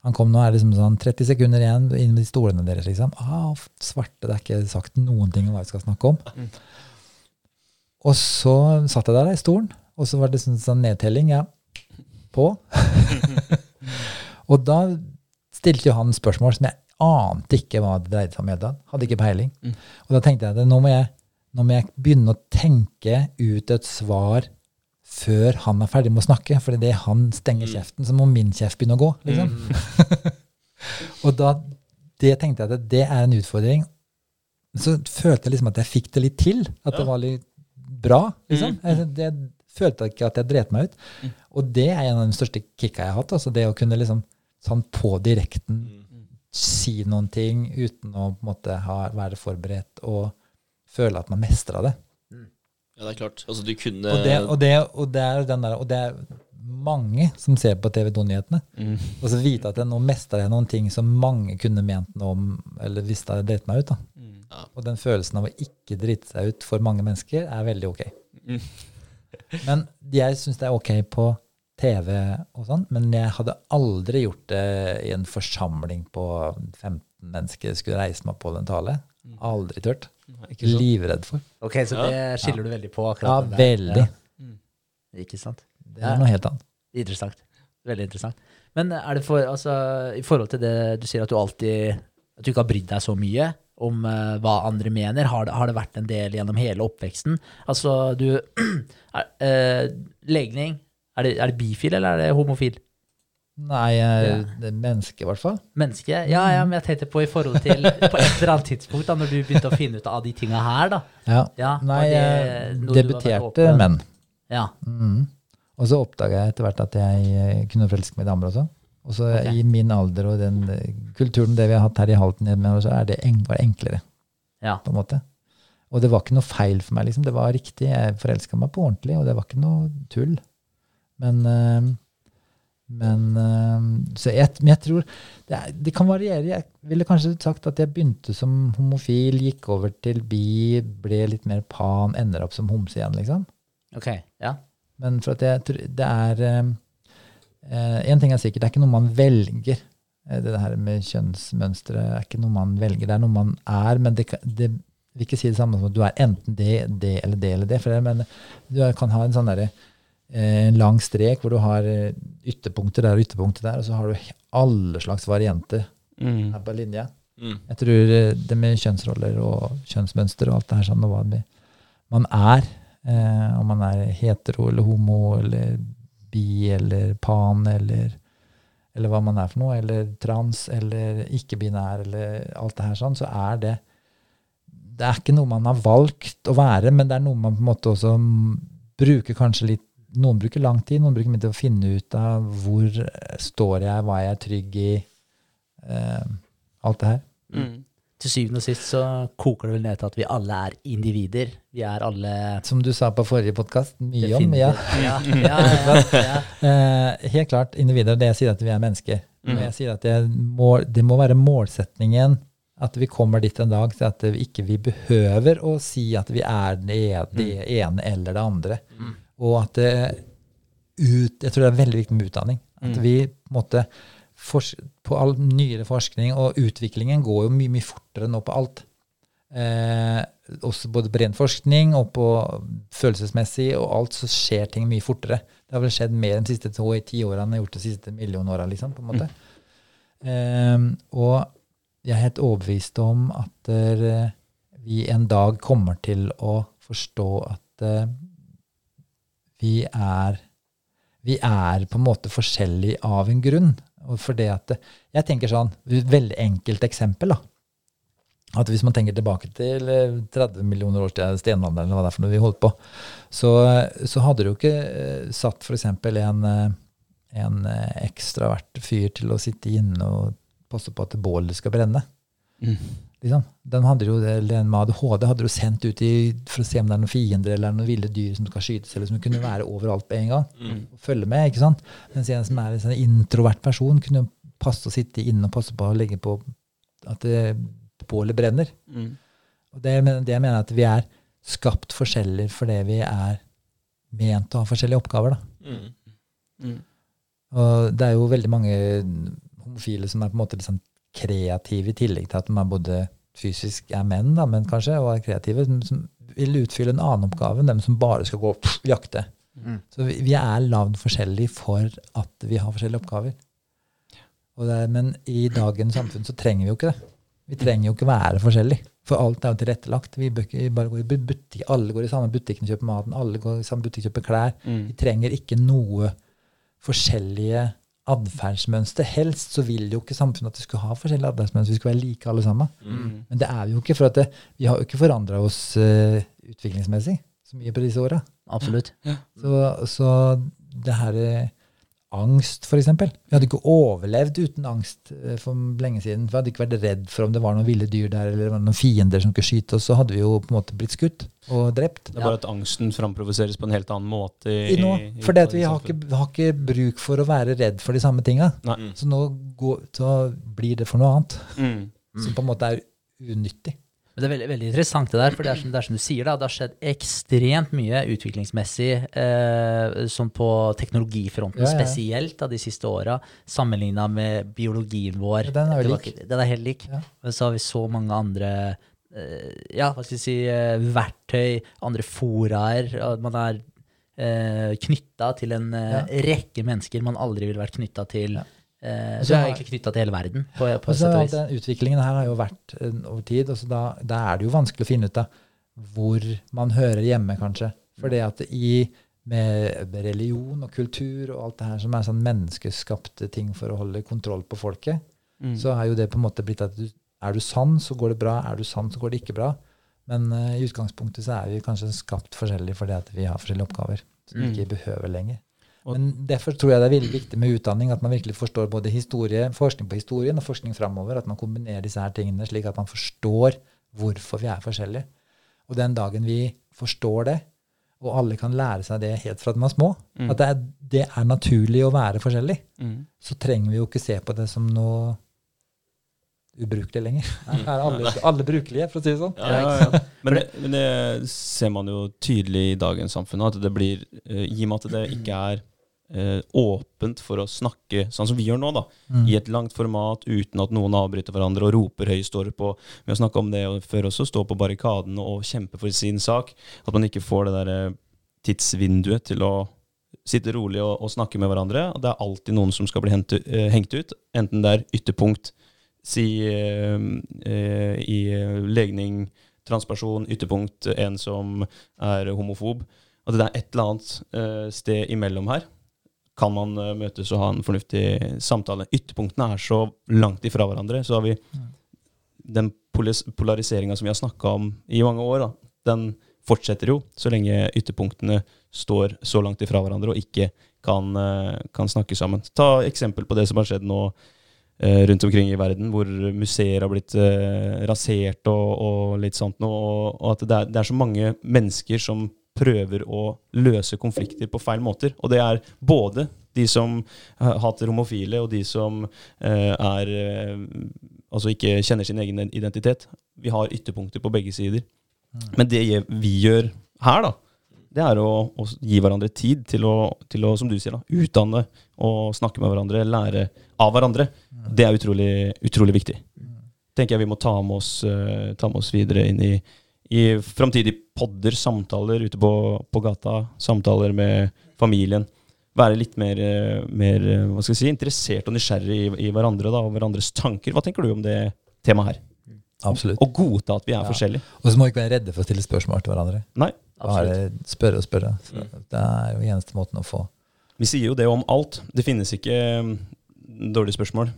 Han kom nå er det liksom sånn 30 sekunder igjen inn med de stolene deres. liksom. Ah, svarte, det er ikke sagt noen ting om hva vi skal snakke om. Og så satt jeg der i stolen, og så var det sånn, sånn nedtelling. Ja, på. og da stilte jo han spørsmål som jeg ante ikke hva det dreide seg om. det. Hadde ikke peiling. Mm. Og da tenkte jeg at nå må jeg, nå må jeg begynne å tenke ut et svar før han er ferdig med å snakke. For idet han stenger Mm. kjeften, så må min kjeft begynne å gå. liksom. og da det tenkte jeg at det er en utfordring. Så følte jeg liksom at jeg fikk det litt til. At det var litt bra. liksom. Mm. Jeg, det følte ikke at jeg dret meg ut. Mm. Og det er en av de største kicka jeg har hatt. altså Det å kunne liksom sånn på direkten Mm. si noen ting uten å på en måte ha, være forberedt og føle at man mestra det. Ja, det er klart. Altså, du kunne Og det, og det, og det er den der, og det er mange som ser på TV 2-nyhetene. Mm. Og så vite at jeg nå mestra jeg noen ting som mange kunne ment noe om, eller hvis det hadde dritt meg ut. da. Mm. Ja. Og den følelsen av å ikke drite seg ut for mange mennesker er veldig ok. Mm. Men jeg syns det er ok på TV og sånn, men jeg hadde aldri gjort det i en forsamling på 15 mennesker. Skulle reise meg på en tale. Aldri tørt. Livredd for. Ok, så Ja. det skiller du veldig på Ja, akkurat den veldig. Ja. Ikke sant? Det er noe helt annet. Interessant. Veldig interessant. Men er det for, altså, i forhold til det du sier at du alltid At du ikke har brydd deg så mye, om uh, hva andre mener? Har det, har det vært en del gjennom hele oppveksten? Altså, du er, uh, Legning, er det, er det bifil eller er det homofil? Nei, jeg, det er menneske, i hvert fall. Menneske? Ja, ja, men jeg tenkte på i forhold til På et eller annet tidspunkt, da når du begynte å finne ut av de tinga her, da. Ja. Ja, Nei, det jeg debuterte menn. Ja. Mm. Og så oppdaga jeg etter hvert at jeg eh, kunne forelske meg i damer også. Og så okay. i min alder og den eh, kulturen det vi har hatt her i Halten, så er det var det enklere, ja. på en måte. Og det var ikke noe feil for meg, liksom. Det var riktig. Jeg forelska meg på ordentlig, og det var ikke noe tull. Men eh, men eh, Så jeg, men jeg tror det, er, det kan variere. Jeg ville kanskje sagt at jeg begynte som homofil, gikk over til bi, ble litt mer pan, ender opp som homse igjen, liksom. Ok. Ja. Men for at jeg tror det er eh, eh, En ting er sikkert, det er ikke noe man velger. Eh, Det her med kjønnsmønstre er ikke noe man velger, det er noe man er. Men det, det vil ikke si det samme som at du er enten det, det eller det eller det. For jeg mener, du kan ha en sånn derre eh, en lang strek hvor du har ytterpunkter der og ytterpunkter der, og så har du alle slags varianter Mm. her på linja. Mm. Jeg tror det med kjønnsroller og kjønnsmønster og alt det her sånn, og hva det, man er, eh, om man er hetero eller homo eller bi eller pan eller, eller hva man er for noe, eller trans eller ikke-binær eller alt det her sånn, så er det det er ikke noe man har valgt å være, men det er noe man på en måte også bruker kanskje litt Noen bruker lang tid, noen bruker mye til å finne ut av hvor står jeg, hva er jeg trygg i, eh, alt det her. Mm. Til syvende og sist så koker det vel ned til at vi alle er individer. Vi er alle Som du sa på forrige podkast, mye om. Ja. Ja, ja, ja. Eh, helt klart individer. Det jeg sier at vi er mennesker. Mm. Jeg sier at det, må, det må være målsetningen at vi kommer dit en dag til at vi ikke vi behøver å si at vi er det, det ene eller det andre. Og at det ut, Jeg tror det er veldig viktig med utdanning. At vi på en måte fors- På all nyere forskning, og utviklingen går jo mye, mye fortere nå på alt. Eh, også både på ren forskning og på følelsesmessig og alt, så skjer ting mye fortere. Det har vel skjedd mer de siste to ti årene enn jeg har gjort de siste millionåra, liksom, måte. Eh, og jeg er helt overbevist om at eh, vi en dag kommer til å forstå at eh, vi er vi er på en måte forskjellige av en grunn. Og for det at Jeg tenker sånn, et veldig enkelt eksempel. da, at Hvis man tenker tilbake til eh, 30 millioner år siden stenalderen, eller hva det er for noe vi holdt på, så, så hadde du jo ikke eh, satt f.eks. en, eh, en eh, ekstravert fyr til å sitte inne og passe på at bålet skal brenne. Mm. Liksom. Den hadde jo, eller en med ADHD hadde du sendt ut i, for å se om det er noen fiender eller noen ville dyr som skal skytes, eller som kunne være overalt på en gang. Og følge med, ikke sant? Mens en som er en sånn introvert person, kunne passe å sitte inne og passe på å legge på at det, bålet brenner. Mm. Og det, det jeg mener at vi er skapt forskjeller fordi vi er ment å ha forskjellige oppgaver. da. Mm. Mm. Og det er jo veldig mange homofile som er på en måte liksom kreative, i tillegg til at de er både fysisk er menn, da, men kanskje, og er kreative, som, som vil utfylle en annen oppgave enn dem som bare skal gå og jakte. Mm. Så vi, vi er lagd forskjellig for at vi har forskjellige oppgaver. Og det er, men i dagens samfunn så trenger vi jo ikke det. Vi trenger jo ikke være forskjellige. For alt er jo tilrettelagt. Vi, bør vi bare går i bu- butikk, alle går i samme butikken og kjøper maten. Alle går i samme butikk og kjøper klær. Mm. Vi trenger ikke noe forskjellige atferdsmønster. Helst så vil jo ikke samfunnet at vi skulle ha forskjellige atferdsmønster. Vi skulle være like alle sammen. Mm. Men det er vi jo ikke, for at det, vi har jo ikke forandra oss uh, utviklingsmessig så mye på disse åra. Absolutt. Så, så det her eh, angst, eksempel. Vi hadde ikke overlevd uten angst eh, for lenge siden. Vi hadde ikke vært redd for om det var noen ville dyr der, eller det var noen fiender som kunne skyte oss. Så hadde vi jo på en måte blitt skutt og drept. Det er bare at angsten framprovoseres på en helt annen måte. I nå, for vi har ikke, har ikke bruk for å være redd for de samme tinga. Så nå går, så blir det for noe annet, Mm. som på en måte er unyttig. Men det er veldig, veldig interessant det der, for det er, som, det er som du sier, da, det har skjedd ekstremt mye utviklingsmessig eh, som på teknologifronten Ja, ja. spesielt da, de siste åra, sammenligna med biologien vår. Ja, den er jo Det lik. Den er helt lik. Men så har vi så mange andre eh, ja, hva skal jeg si, eh, verktøy, andre foraer. Man er eh, knytta til en eh, rekke mennesker man aldri ville vært knytta til så jeg er egentlig knytta til hele verden. på, på Og sett og vis. den utviklingen her har jo vært eh, over tid, og så da, da er det jo vanskelig å finne ut av hvor man hører hjemme, kanskje. For det at i med religion og kultur og alt det her som er sånn menneskeskapte ting for å holde kontroll på folket, Mm. så er jo det på en måte blitt at du, er du sann, så går det bra. Er du sann, så går det ikke bra. Men uh, i utgangspunktet så er vi kanskje skapt forskjellig fordi at vi har forskjellige oppgaver som vi Mm. ikke behøver lenger. Men derfor tror jeg det er veldig viktig med utdanning, at man virkelig forstår både historie, forskning på historien og forskning framover. At man kombinerer disse her tingene slik at man forstår hvorfor vi er forskjellige. Og den dagen vi forstår det, og alle kan lære seg det helt fra de er små, Mm. at det er, det er naturlig å være forskjellig, Mm. så trenger vi jo ikke se på det som noe ubrukelig lenger. Her er alle, alle brukelige, for å si det sånn. Ja, ja, ja. Men, det, men det ser man jo tydelig i dagens samfunn at det blir eh, I og med at det ikke er åpent for å snakke sånn som vi gjør nå, da, Mm. i et langt format uten at noen avbryter hverandre og roper høy står på vi å snakke om det og før også, stå på barrikaden og kjempe for sin sak. At man ikke får det der eh, tidsvinduet til å sitte rolig og, og snakke med hverandre. Og det er alltid noen som skal bli hengt, ut- eh, hengt ut, enten det er ytterpunkt si eh, eh, i eh, legning, transperson, ytterpunkt, en som er homofob. At det er et eller annet eh, sted imellom her. Kan man eh, møtes og ha en fornuftig samtale? Ytterpunktene er så langt ifra hverandre. Så har vi den polariseringa som vi har snakka om i mange år, da, den fortsetter jo så lenge ytterpunktene står så langt ifra hverandre og ikke kan, eh, kan snakke sammen. Ta eksempel på det som har skjedd nå eh, rundt omkring i verden, hvor museer har blitt rasert og, og litt sånt noe, og, og at det er, det er så mange mennesker som prøver å løse konflikter på feil måter. Og det er både de som eh, hater homofile, og de som eh, er eh, Altså ikke kjenner sin egen identitet. Vi har ytterpunkter på begge sider. Men det vi gjør her, da, det er å, å gi hverandre tid til å, til å, som du sier, da, utdanne og snakke med hverandre, lære av hverandre. Det er utrolig, utrolig viktig. Tenker jeg vi må ta med oss, ta med oss videre inn i, i framtidige podder, samtaler ute på, på gata, samtaler med familien. Være litt mer, eh, mer eh, hva skal jeg si, interessert og nysgjerrig i, i hverandre da, og hverandres tanker. Hva tenker du om det temaet her? Absolutt. Og godta at vi er Ja. forskjellige. Og så må vi ikke være redde for å stille spørsmål til hverandre. Nei. absolutt. Bare spørre og spørre. Mm. Det er jo eneste måten å få Vi sier jo det om alt. Det finnes ikke mm, dårlige spørsmål.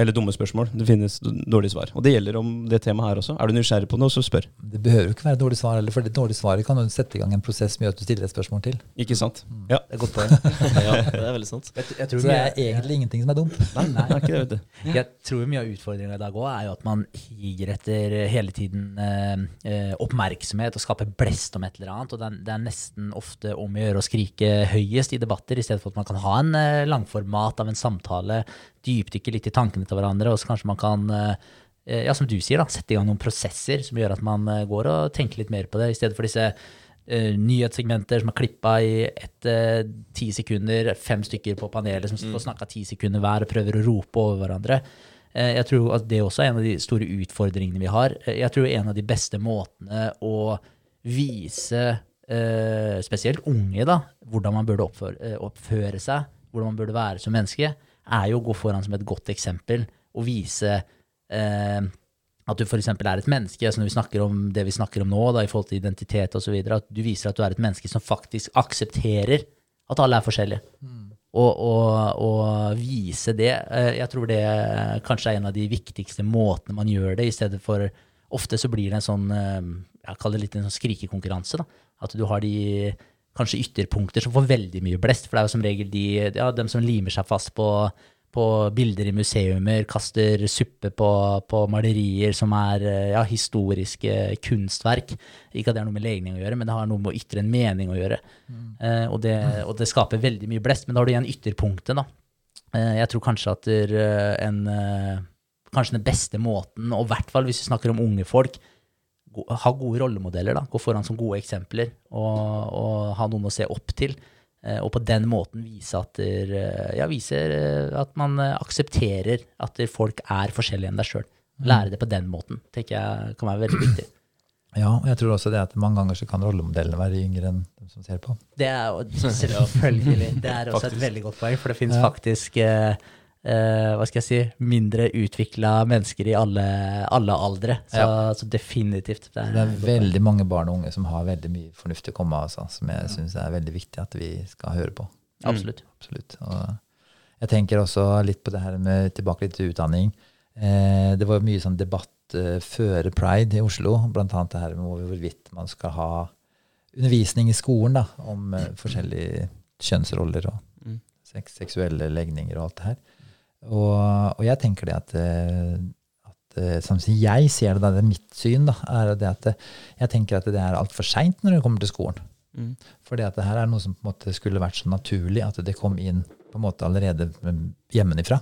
Eller dumme spørsmål. Det finnes dårlige svar. Og det gjelder om det temaet her også. Er du nysgjerrig på noe, så spør. Det behøver jo ikke være dårlig svar heller, for det dårlige svaret kan jo sette i gang en prosess som gjør at du stiller et spørsmål til. Ikke sant? Ja. Det er et godt poeng. ja, det er veldig sant. Jeg, jeg, tror Så det er er egentlig ingenting som er dumt. Nei, nei, det er ikke det, vet du. jeg tror mye av utfordringa i dag òg er jo at man higer etter hele tiden eh, eh, oppmerksomhet og skaper blest om et eller annet. Og det er, det er nesten ofte om å gjøre å skrike høyest i debatter, i stedet for at man kan ha en eh, langformat av en samtale, dypdykke litt i tankene til hverandre, og så kanskje man kan eh, eh, ja, som du sier, da, sette i gang noen prosesser som gjør at man eh, går og tenker litt mer på det, i stedet for disse uh, nyhetssegmenter som er klippa i ett eh, ti sekunder, fem stykker på panelet som får snakka ti sekunder hver og prøver å rope over hverandre. Uh, jeg tror at det også er en av de store utfordringene vi har. Jeg tror en av de beste måtene å vise spesielt unge da, hvordan man burde oppføre, oppføre seg, hvordan man burde være som menneske, er jo å gå foran som et godt eksempel og vise eh, at du f.eks. er et menneske, altså når vi snakker om det vi snakker om nå, da, i forhold til identitet osv., at du viser at du er et menneske som faktisk aksepterer at alle er forskjellige. Og, og, og vise det. eh, Jeg tror det kanskje er en av de viktigste måtene man gjør det, i stedet for Ofte så blir det en sånn eh, Jeg kaller det litt en sånn skrikekonkurranse. da. At du har de kanskje ytterpunkter som får veldig mye blest. For det er jo som regel de, ja, dem som limer seg fast på, på bilder i museumer, kaster suppe på, på malerier som er eh, ja, historiske kunstverk. Ikke at det har noe med legning å gjøre, men det har noe med å ytre en mening å gjøre. Eh, og, det, og det skaper veldig mye blest. Men da har du igjen ytterpunktet, da. Eh, jeg tror kanskje at der, en eh, Kanskje den beste måten, og i hvert fall hvis vi snakker om unge folk, ha gode rollemodeller. da, Gå foran som gode eksempler og, og ha noen å se opp til. eh, Og på den måten vise at, der, eh, ja, viser eh, at man aksepterer at folk er forskjellige enn deg sjøl. Lære det på den måten tenker jeg kan være veldig viktig. Ja, og jeg tror også det at mange ganger så kan rollemodellene være yngre enn de som ser på. Det er jo selvfølgelig Det er også et veldig godt poeng, for det finnes Ja. faktisk eh, eh, hva skal jeg si, mindre utvikla mennesker i alle, alle aldre. Så, så definitivt. Det er, Det er veldig mange barn og unge som har veldig mye fornuftig å komme av, altså, som jeg syns er veldig viktig at vi skal høre på. Absolutt. Absolutt. Og jeg tenker også litt på det her med tilbake litt til utdanning. Eh, det var mye sånn debatt eh, før pride i Oslo, blant annet det her med hvorvidt man skal ha undervisning i skolen da, om eh, forskjellige kjønnsroller og Mm. seks, seksuelle legninger og alt det her. Og, og jeg tenker det at, eh, at eh, som jeg ser det, det er mitt syn, da, er det at eh, jeg tenker at det er altfor seint når det kommer til skolen. Mm. For det her er noe som på en måte skulle vært så naturlig at det kom inn på en måte allerede hjemmefra.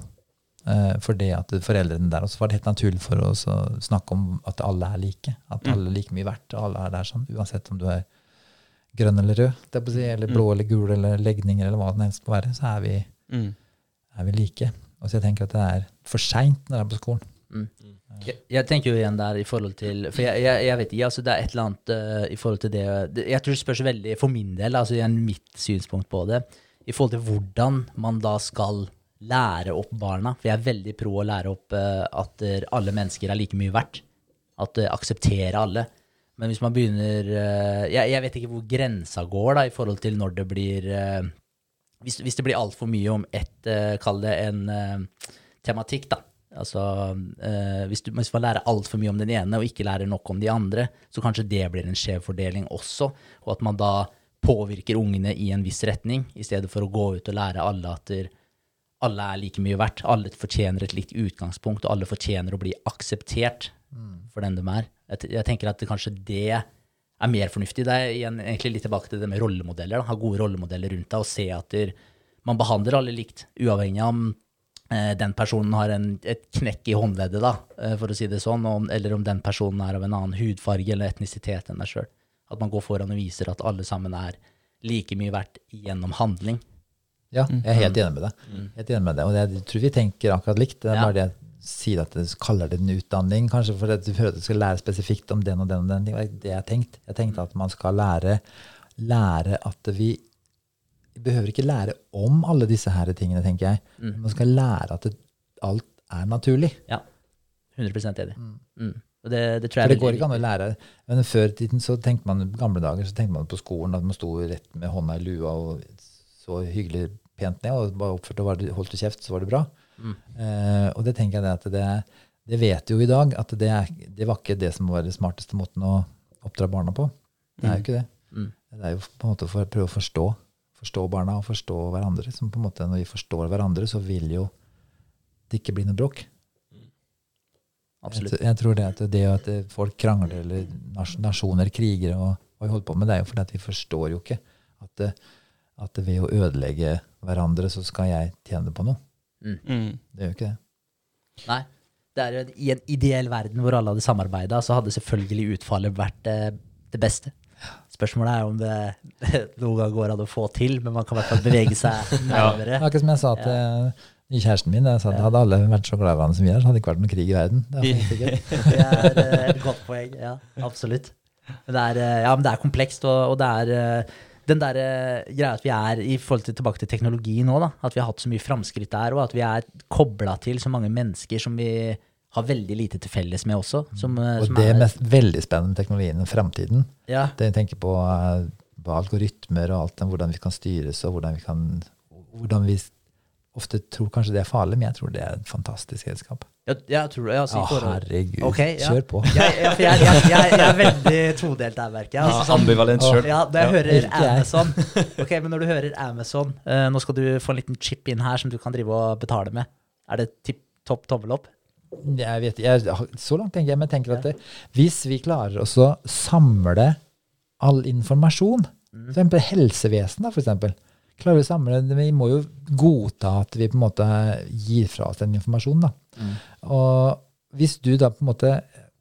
For det at foreldrene der også var det helt naturlig for oss å snakke om at alle er like. At Mm. alle er like mye verdt, alle er der sånn, uansett om du er grønn eller rød, er eller blå Mm. eller gul eller legninger eller hva det helst må være, så er vi, Mm. er vi like. Og så jeg tenker at det er for seint når det er på skolen. Jeg, jeg tenker jo igjen der i forhold til For jeg, jeg, jeg vet ikke, altså det er et eller annet uh, i forhold til det, Jeg tror det spørs veldig, for min del, altså igjen mitt synspunkt på det, i forhold til hvordan man da skal lære opp barna. For jeg er veldig pro å lære opp uh, at eh, alle mennesker er like mye verdt. At uh, akseptere alle. Men hvis man begynner jeg, jeg vet ikke hvor grensa går da i forhold til når det blir hvis, hvis det blir altfor mye om ett, uh, kall det en eh, tematikk, da. Altså, eh, hvis, du, hvis man lærer altfor mye om den ene og ikke lærer nok om de andre, så kanskje det blir en skjev fordeling også, og at man da påvirker ungene i en viss retning, i stedet for å gå ut og lære alle at der, alle er like mye verdt. Alle fortjener et likt utgangspunkt, og alle fortjener å bli akseptert for den de er. Jeg, jeg tenker at det, kanskje det er mer fornuftig. Det er igjen egentlig litt tilbake til det med rollemodeller. Da. Ha gode rollemodeller rundt deg og se at der, man behandler alle likt, uavhengig av om eh, den personen har en, et knekk i håndleddet, da, eh, for å si det sånn, om, eller om den personen er av en annen hudfarge eller etnisitet enn deg sjøl. At man går foran og viser at alle sammen er like mye verdt gjennom handling. Ja, jeg er helt enig med deg. Helt enig med deg. Og det, jeg tror vi tenker akkurat likt. Det er bare det sier at du kaller det en utdanning, kanskje for at du føler at du skal lære spesifikt om den og den og den. Det var ikke det jeg tenkte. Jeg tenkte at man skal lære, lære at vi behøver ikke lære om alle disse her tingene, tenker jeg. Man skal lære at det, alt er naturlig. Ja. 100 enig. Mm. Og det, det tror jeg For det går ikke an å lære. Men før i tiden så tenkte man, gamle dager så tenkte man på skolen at man sto rett med hånda i lua og så hyggelig pent ned og bare oppførte og holdt kjeft, så var det bra. Eh, og det tenker jeg det at det, det vet jo i dag at det, er, det var ikke det som var den smarteste måten å oppdra barna på. Det er jo ikke det. Mm. Det er jo på en måte for å prøve å forstå. Forstå barna og forstå hverandre. Som på en måte Når vi forstår hverandre, så vil jo det ikke bli noe bråk. Absolutt. Jeg, jeg tror det at det at folk krangler, eller nasjoner kriger, og vi holder på med, det er jo fordi at vi forstår jo ikke at, at ved å ødelegge hverandre, så skal jeg tjene på noe. Mm. Det gjør ikke det. Nei. Det er jo I en ideell verden hvor alle hadde samarbeida, så hadde selvfølgelig utfallet vært eh, det beste. Spørsmålet er om det noen gang går an å få til, men man kan i hvert fall bevege seg Det nærmere. er ikke som jeg sa til ja. kjæresten min. Jeg sa at Hadde alle vært så glad i hverandre som vi er, så hadde det ikke vært noen krig i verden. Det er. Det er eh, et godt poeng. Ja, absolutt. Men det er, eh, ja, men det er komplekst, og, og det er eh, den der uh, greia at vi er i forhold til tilbake til teknologi nå, da, at vi har hatt så mye framskritt der, og at vi er kobla til så mange mennesker som vi har veldig lite til felles med også. Som, uh, Og som det er, mest veldig spennende med teknologien i framtiden, ja, det jeg tenker på, uh, algoritmer og alt, hvordan vi kan styres, og hvordan vi kan hvordan vi ofte tror kanskje det er farlig, men jeg tror det er et fantastisk redskap. Jeg, jeg tror det. Ja, herregud. Okay, ja. Kjør på. Jeg, ja, jeg, jeg, jeg, jeg er veldig todelt der, merker jeg. Ja, Altså, sånn- ambivalent sjøl. Ja, når jeg hører Amazon Ok, men når du hører Amazon uh, Nå skal du få en liten chip inn her som du kan drive og betale med. Er det tipp topp tommel opp? Jeg vet, ikke. så langt tenker jeg, men jeg tenker at det, hvis vi klarer å samle all informasjon, for eksempel helsevesenet eksempel, klarer vi å samle, vi må jo godta at vi på en måte gir fra oss den informasjonen da. Og hvis du da på en måte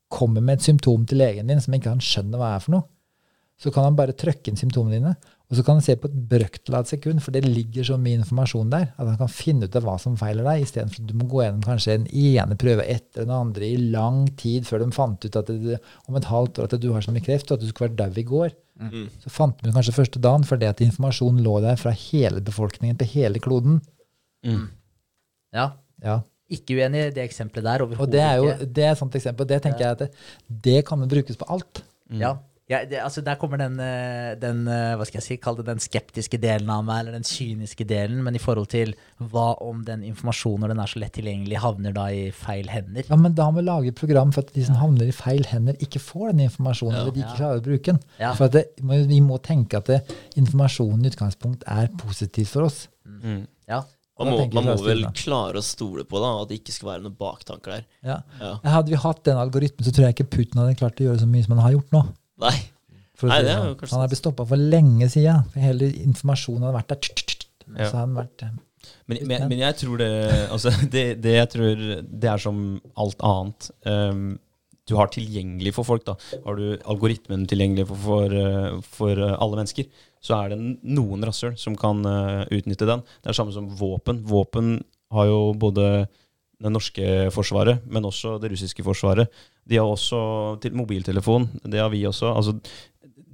kommer med et symptom til legen din som ikke han skjønner hva er for noe, så kan han bare trykke inn symptomene dine, og så kan han se på et brøkdel av et sekund, for det ligger så mye informasjon der, at han kan finne ut av hva som feiler deg, istedenfor at du må gå gjennom kanskje en ene prøve etter den andre i lang tid før de fant ut at det, om et halvt år at du har så mye kreft, og at du skulle vært dau i går. Så fant vi kanskje første dagen, fordi at informasjonen lå der fra hele befolkningen på hele kloden. Mm. Ja. Ja. Ikke uenig i det eksempelet der. Og det er jo det er et sånt eksempel. Det tenker jeg at det, det kan brukes på alt. Ja. Ja, det, altså Der kommer den, eh, den eh, hva skal jeg si, kall det den skeptiske delen av meg, eller den kyniske delen. Men i forhold til hva om den informasjonen, når den er så lett tilgjengelig, havner da i feil hender? Ja, Men da må vi lage et program for at de som havner i feil hender, ikke får den informasjonen, eller de ikke klarer å bruke den. Ja. For at det, vi må tenke at det, informasjonen i utgangspunkt er positivt for oss. Mm. Ja. Man må, man må vel klare å stole på da, at det ikke skal være noen baktanker der. Ja. Ja. Hadde vi hatt den algoritmen, så tror jeg ikke Putin hadde klart å gjøre så mye som han har gjort nå. Nei. For Nei, det er sånn. jo kanskje han er blitt stoppa for lenge siden. For hele informasjonen hadde vært der. tsk, tsk, tsk, Ja. Så hadde han vært eh, Men, men, men jeg tror det Altså, det, det jeg tror Det er som alt annet. Um, du har tilgjengelig for folk, da. Har du algoritmen tilgjengelig for, for, uh, for uh, alle mennesker, så er det noen rasshøl som kan uh, utnytte den. Det er det samme som våpen. Våpen har jo både det norske forsvaret, men også det russiske forsvaret. De har også til mobiltelefon. Det har vi også. Altså,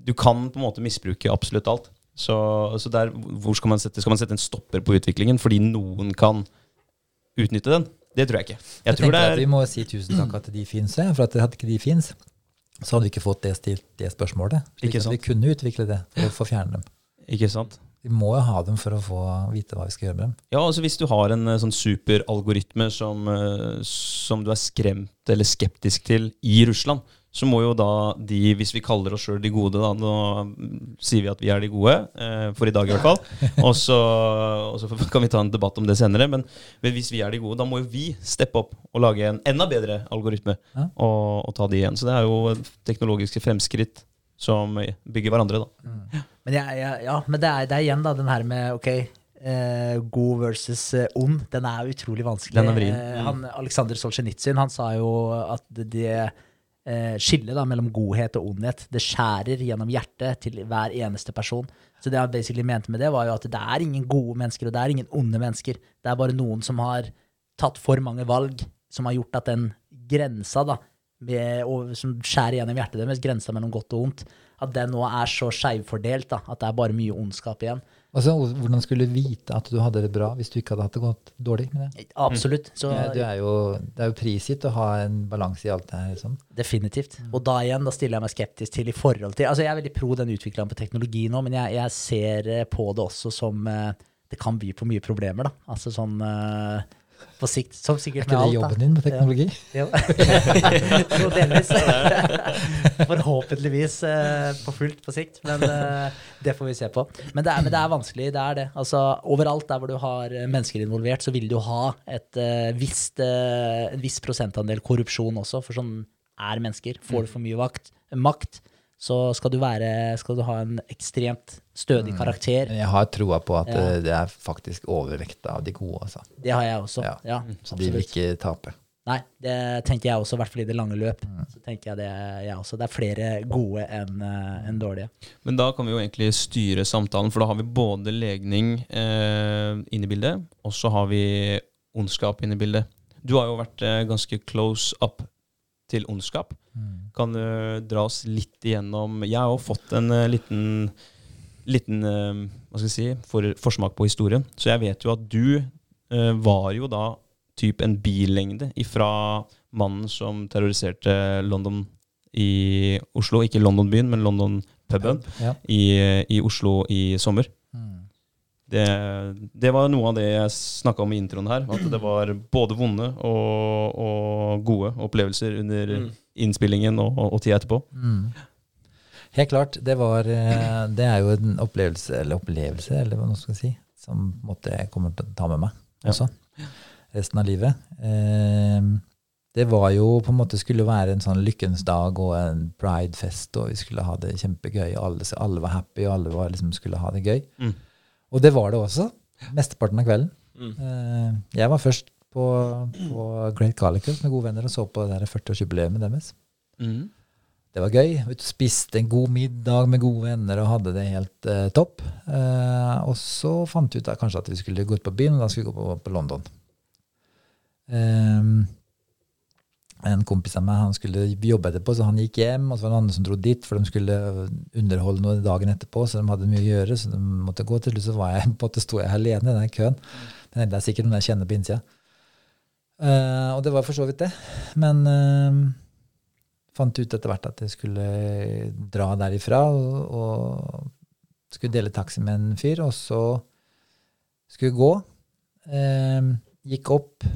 du kan på en måte misbruke absolutt alt. Så, så der, hvor skal man sette Skal man sette en stopper på utviklingen fordi noen kan utnytte den? Det tror jeg ikke. Jeg, Jeg at Vi er må si tusen takk at de fins, for at hadde ikke de fins, så hadde vi ikke fått det stilt det spørsmålet. Slik Ikke at vi kunne utvikle det for å få fjerne dem. Ikke sant? Vi må jo ha dem for å få vite hva vi skal gjøre med dem. Ja, altså Hvis du har en eh, sånn superalgoritme som, eh, som du er skremt eller skeptisk til i Russland, så må jo da de, hvis vi kaller oss sjøl de gode, da, nå mm, sier vi at vi er de gode, eh, for i dag i hvert fall, og så, og så kan vi ta en debatt om det senere, men, hvis vi er de gode, da må jo vi steppe opp og lage en enda bedre algoritme og, og ta de igjen. Så det er jo teknologiske fremskritt som bygger hverandre, da. Men, jeg, jeg, ja, men det, er, det er igjen da den her med ok, eh, god versus eh, ond. Den er utrolig vanskelig. Den er vrien. Eh, han, Aleksandr Solzjenitsyn han sa jo at det eh, skillet da, mellom godhet og ondhet det skjærer gjennom hjertet til hver eneste person. Så det han basically mente med det, var jo at det er ingen gode mennesker, og det er ingen onde mennesker. Det er bare noen som har tatt for mange valg, som har gjort at den grensa da, med, og, som skjærer gjennom hjertet deres, grensa mellom godt og ondt, at den nå er så skeivfordelt at det er bare mye ondskap igjen. Altså, Hvordan skulle du vite at du hadde det bra hvis du ikke hadde hatt det gått dårlig med det? Absolutt. Så du er jo, det er jo prisgitt å ha en balanse i alt det her. Liksom. definitivt. Og da igjen, da stiller jeg meg skeptisk til i forhold til Altså, jeg er veldig pro den utviklingen på teknologi nå, men jeg, jeg ser eh, på det også som eh, Det kan by på mye problemer, da. Altså sånn eh, på sikt, som sikkert med alt. Er ikke det jobben din med teknologi? Ja. jo, delvis. Forhåpentligvis eh, på fullt på sikt, men eh, det får vi se på. Men det, er, men det er vanskelig, det er det. Altså, overalt der hvor du har eh, mennesker involvert, så vil du ha et, visst, en viss prosentandel korrupsjon også, for sånn er mennesker. Får du for mye vakt, makt, så skal du, være, skal du ha en ekstremt stødig karakter. Men jeg har troa på at Ja. eh, det er faktisk overvekt av de gode. Altså. Det har jeg også. Ja. Ja, Så de vil ikke tape. Nei, det tenker jeg også, i hvert fall i det lange løp. Så tenker jeg det, jeg også. Det er flere gode enn en dårlige. Men da kan vi jo egentlig styre samtalen, for da har vi både legning eh, inn i bildet, og så har vi ondskap inn i bildet. Du har jo vært eh, ganske close up til ondskap. Kan du dra oss litt igjennom Jeg har jo fått en eh, liten, liten eh, hva skal jeg si, for, forsmak på historien. Så jeg vet jo at du eh, var jo da typ en billengde ifra mannen som terroriserte London i Oslo. Ikke London-byen, men London-puben Ja. i, i Oslo i sommer. Det, det var noe av det jeg snakka om i introen her. At det var både vonde og, og gode opplevelser under Mm. innspillingen og, og tida etterpå. Mm. Helt klart. Det, var, eh, det er jo en opplevelse, eller opplevelse, eller hva man skal si, som på måte jeg kommer til å ta med meg Ja. Resten av livet. Eh, det var jo på en måte skulle være en sånn lykkens dag og en pridefest, og vi skulle ha det kjempegøy. Alle, alle var happy, og alle var, liksom, skulle ha det gøy. Mm. Og det var det også. Mesteparten av kvelden. Mm. Eh, jeg var først på, på Great Garlicus med gode venner og så på det der 40-årsjubileet deres. Mm. Det var gøy. Vi spiste en god middag med gode venner og hadde det helt eh, topp. Eh, og så fant vi ut da, kanskje at vi skulle gå ut på byen, og da skulle vi gå på, på London. Ehm, en kompis av meg han skulle jobbe etterpå, så han gikk hjem. Og så var det andre som dro dit, for de skulle underholde noe dagen etterpå. Så de hadde mye å gjøre, så de måtte gå til. Så var jeg, på måte sto jeg alene i den køen. Det er sikkert noen jeg kjenner på innsida. Uh, og det var for så vidt det. Men uh, fant ut etter hvert at jeg skulle dra derifra og, og skulle dele taxi med en fyr, og så skulle jeg gå. Uh, gikk opp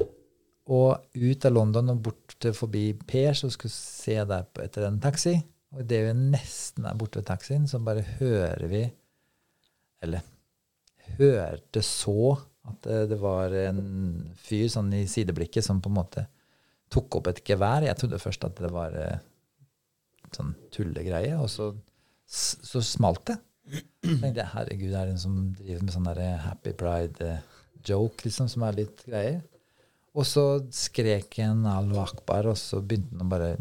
og ut av London og bort til forbi Per, som skulle se der etter en taxi. Og idet vi nesten er borte ved taxien, så bare hører vi Eller hørte så at det, det var en fyr sånn i sideblikket som på en måte tok opp et gevær. Jeg trodde først at det var eh, sånn tullegreie, og så, så smalt det. Så tenkte jeg herregud, er det en som driver med sånn happy pride-joke, liksom, som er litt greier? Og så skrek en Allahu akbar, og så begynte han å bare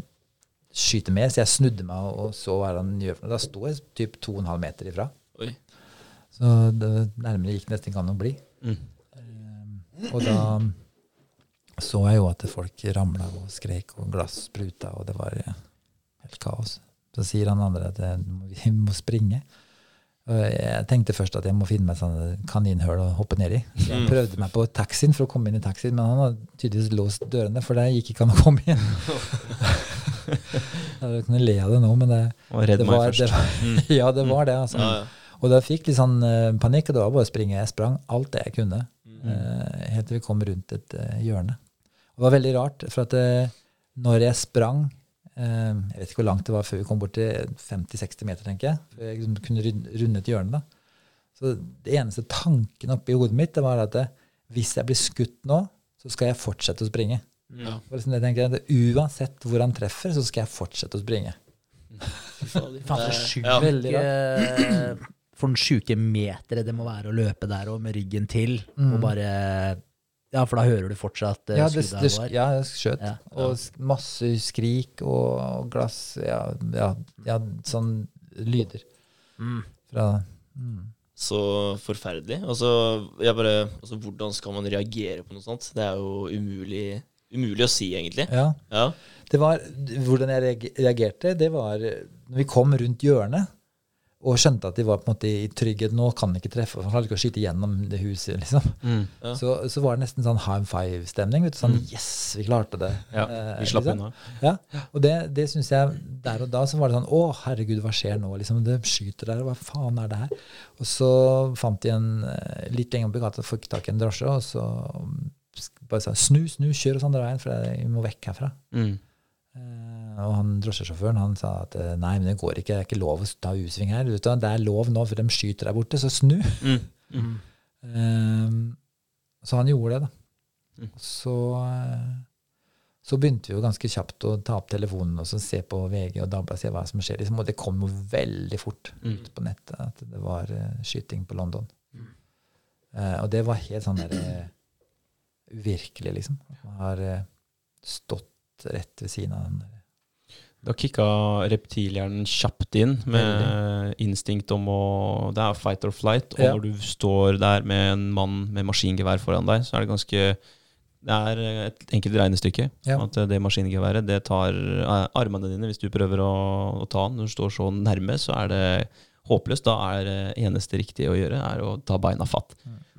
skyte med. Så jeg snudde meg og, så hva han gjør. Da sto jeg typ to og en halv meter ifra. Oi. Så det, nærmere gikk nesten ikke an å bli. Mm. Eh, og da så jeg jo at folk ramla og skrek, og glass spruta, og det var eh, helt kaos. Så sier han andre at eh, vi må springe. Jeg tenkte først at jeg må finne meg et sånt kaninhull å hoppe ned i. Så jeg prøvde meg på taxien for å komme inn i taxien, men han hadde tydeligvis låst dørene, for der gikk ikke an å komme inn. jeg kunne le av det nå, men det, det var, det var, Ja, det var det. altså. Og da fikk litt sånn eh, panikk, og det var bare å springe. Jeg sprang alt det jeg kunne, eh, helt til vi kom rundt et eh, hjørne. Og det var veldig rart, for at når jeg sprang Jeg vet ikke hvor langt det var før vi kom bort til 50-60 meter, tenker jeg. Før jeg liksom kunne rund- runde til hjørnet da. Så det eneste tanken oppi hodet mitt det var at hvis jeg blir skutt nå, så skal jeg fortsette å springe. Ja. Liksom det tenker jeg, at Uansett hvor han treffer, så skal jeg fortsette å springe. Fy. Faen, Det- så sjukt ja. Veldig For den sjuke meteret det må være å løpe der og med ryggen til. Og bare Ja, for da hører du fortsatt uh, Ja, det, det, skuddet går. ja, skjøt. Ja. Og masse skrik og, glass ja, ja, ja, sånn lyder Mm. fra mm. Så forferdelig. Altså, jeg bare, altså, hvordan skal man reagere på noe sånt? Det er jo umulig, umulig å si, egentlig. Ja. Ja. Det var, hvordan jeg reagerte, det var eh, når vi kom rundt hjørnet og skjønte at de var på en måte i trygghet. Nå kan de ikke treffe, han klarte ikke å skyte gjennom det huset. liksom. Mm. Ja. Så, så var det nesten sånn high five-stemning. vet du, Sånn yes, vi klarte det. Ja, Eh, vi slapp liksom. unna. Ja, og det, det syns jeg Der og da så var det sånn Å, herregud, hva skjer nå? Liksom, det skyter der, hva faen er det her? Og så fant de en eh, litt lenger opp i gata, fikk tak i en drosje, og så mm, bare sa snu, snu, kjør oss andre veien, for jeg vi må vekk herfra. Mm. Eh, og han drosjesjåføren han sa at eh, nei, men det går ikke, det er ikke lov å ta U-sving her. Vet du, Det er lov nå, for de skyter der borte, så snu. Mm. Mm. Um, så han gjorde det, da. Mm. Så, så begynte vi jo ganske kjapt å ta opp telefonen og så se på VG og Dagbladet se hva som skjer. Liksom, og det kom jo veldig fort Mm. ut på nettet at det var skyting på London. Uh, og det var helt sånn der uvirkelig, liksom. Man har stått rett ved siden av den der. Da kicka reptilhjernen kjapt inn med instinkt om å Det er fight or flight. Og Ja. når du står der med en mann med maskingevær foran deg, så er det ganske Det er et enkelt regnestykke. Ja. At det maskingeværet det tar eh, armene dine hvis du prøver å, å ta den. Når du står så nærme, så er det håpløst. Da er det eneste riktige å gjøre er å ta beina fatt.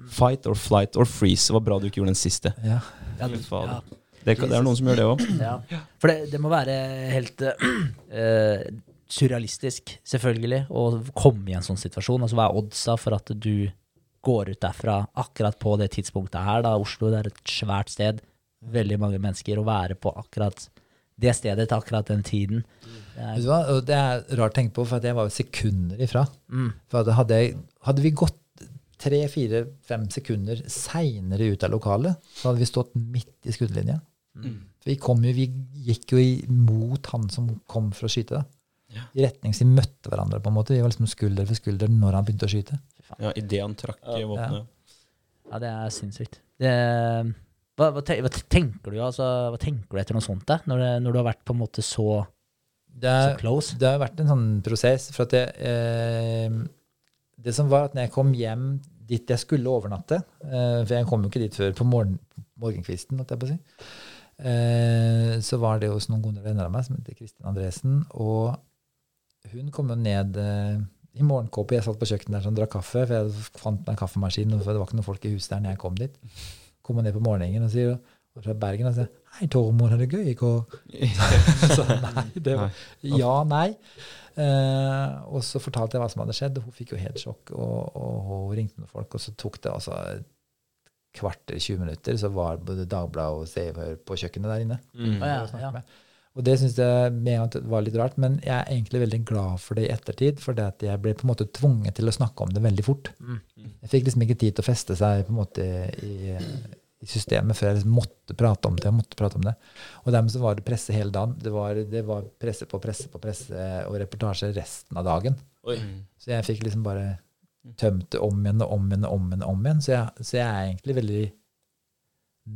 Fight or flight or freeze. Det var bra du ikke gjorde den siste. Ja. Ja, det, ja. Det, det er noen som gjør det òg. Ja. For det, det må være helt uh, surrealistisk, selvfølgelig, å komme i en sånn situasjon. Altså, hva er oddsa for at du går ut derfra akkurat på det tidspunktet her? Da Oslo det er et svært sted, veldig mange mennesker. Å være på akkurat det stedet til akkurat den tiden. Det Vet er, du hva? Og det er rart å tenke på, for at jeg var jo sekunder ifra. mm, For at hadde, jeg, hadde vi gått tre, fire, fem sekunder seinere ut av lokalet, så hadde vi stått midt i skuddlinja. For vi, kom jo, vi gikk jo imot han som kom for å skyte. Ja. I retning så vi møtte hverandre. på en måte. Vi var liksom skulder for skulder når han begynte å skyte. Ja, Idet han trakk ja. våpenet. ja, det er sinnssykt. Det, hva, hva, te- hva tenker du altså, hva tenker du etter noe sånt, da? Når, det, når du har vært på en måte så, Det, så er, close? det har vært en sånn prosess. For at jeg, eh, det som var at når jeg kom hjem dit jeg skulle overnatte eh, For jeg kom jo ikke dit før på morgen, morgenkvisten, holdt jeg på å si. Eh, så var det hos noen gode venner av meg som heter Kristin Andresen. Og hun kom jo ned eh, i morgenkåpe. Jeg satt på kjøkkenet der og drakk kaffe, for jeg fant meg en kaffemaskin, og det var ikke noen folk i huset der når jeg kom dit. Kom hun ned på morgenen og sier, fra Bergen og sier Hei, Tormod, er det gøy går? så nei, det var Ja, nei. Eh, og så fortalte jeg hva som hadde skjedd, og hun fikk jo helt sjokk. Og, og hun ringte noen folk, og så tok det altså kvarter, 20 minutter, så var både Dagbladet og Se på kjøkkenet der inne. Mm. Og, ja, ja. Og det syns jeg med en gang var litt rart, men jeg er egentlig veldig glad for det i ettertid, for det at jeg ble på en måte tvunget til å snakke om det veldig fort. Mm. Jeg fikk liksom ikke tid til å feste seg på en måte i, i systemet før jeg liksom måtte prate om det. jeg måtte prate om det. Og dermed så var det presse hele dagen. Det var, det var presse på presse på presse og reportasje resten av dagen. Oi. Så jeg fikk liksom bare tømt det om igjen og om igjen og om igjen. om igjen. Så jeg, så jeg er egentlig veldig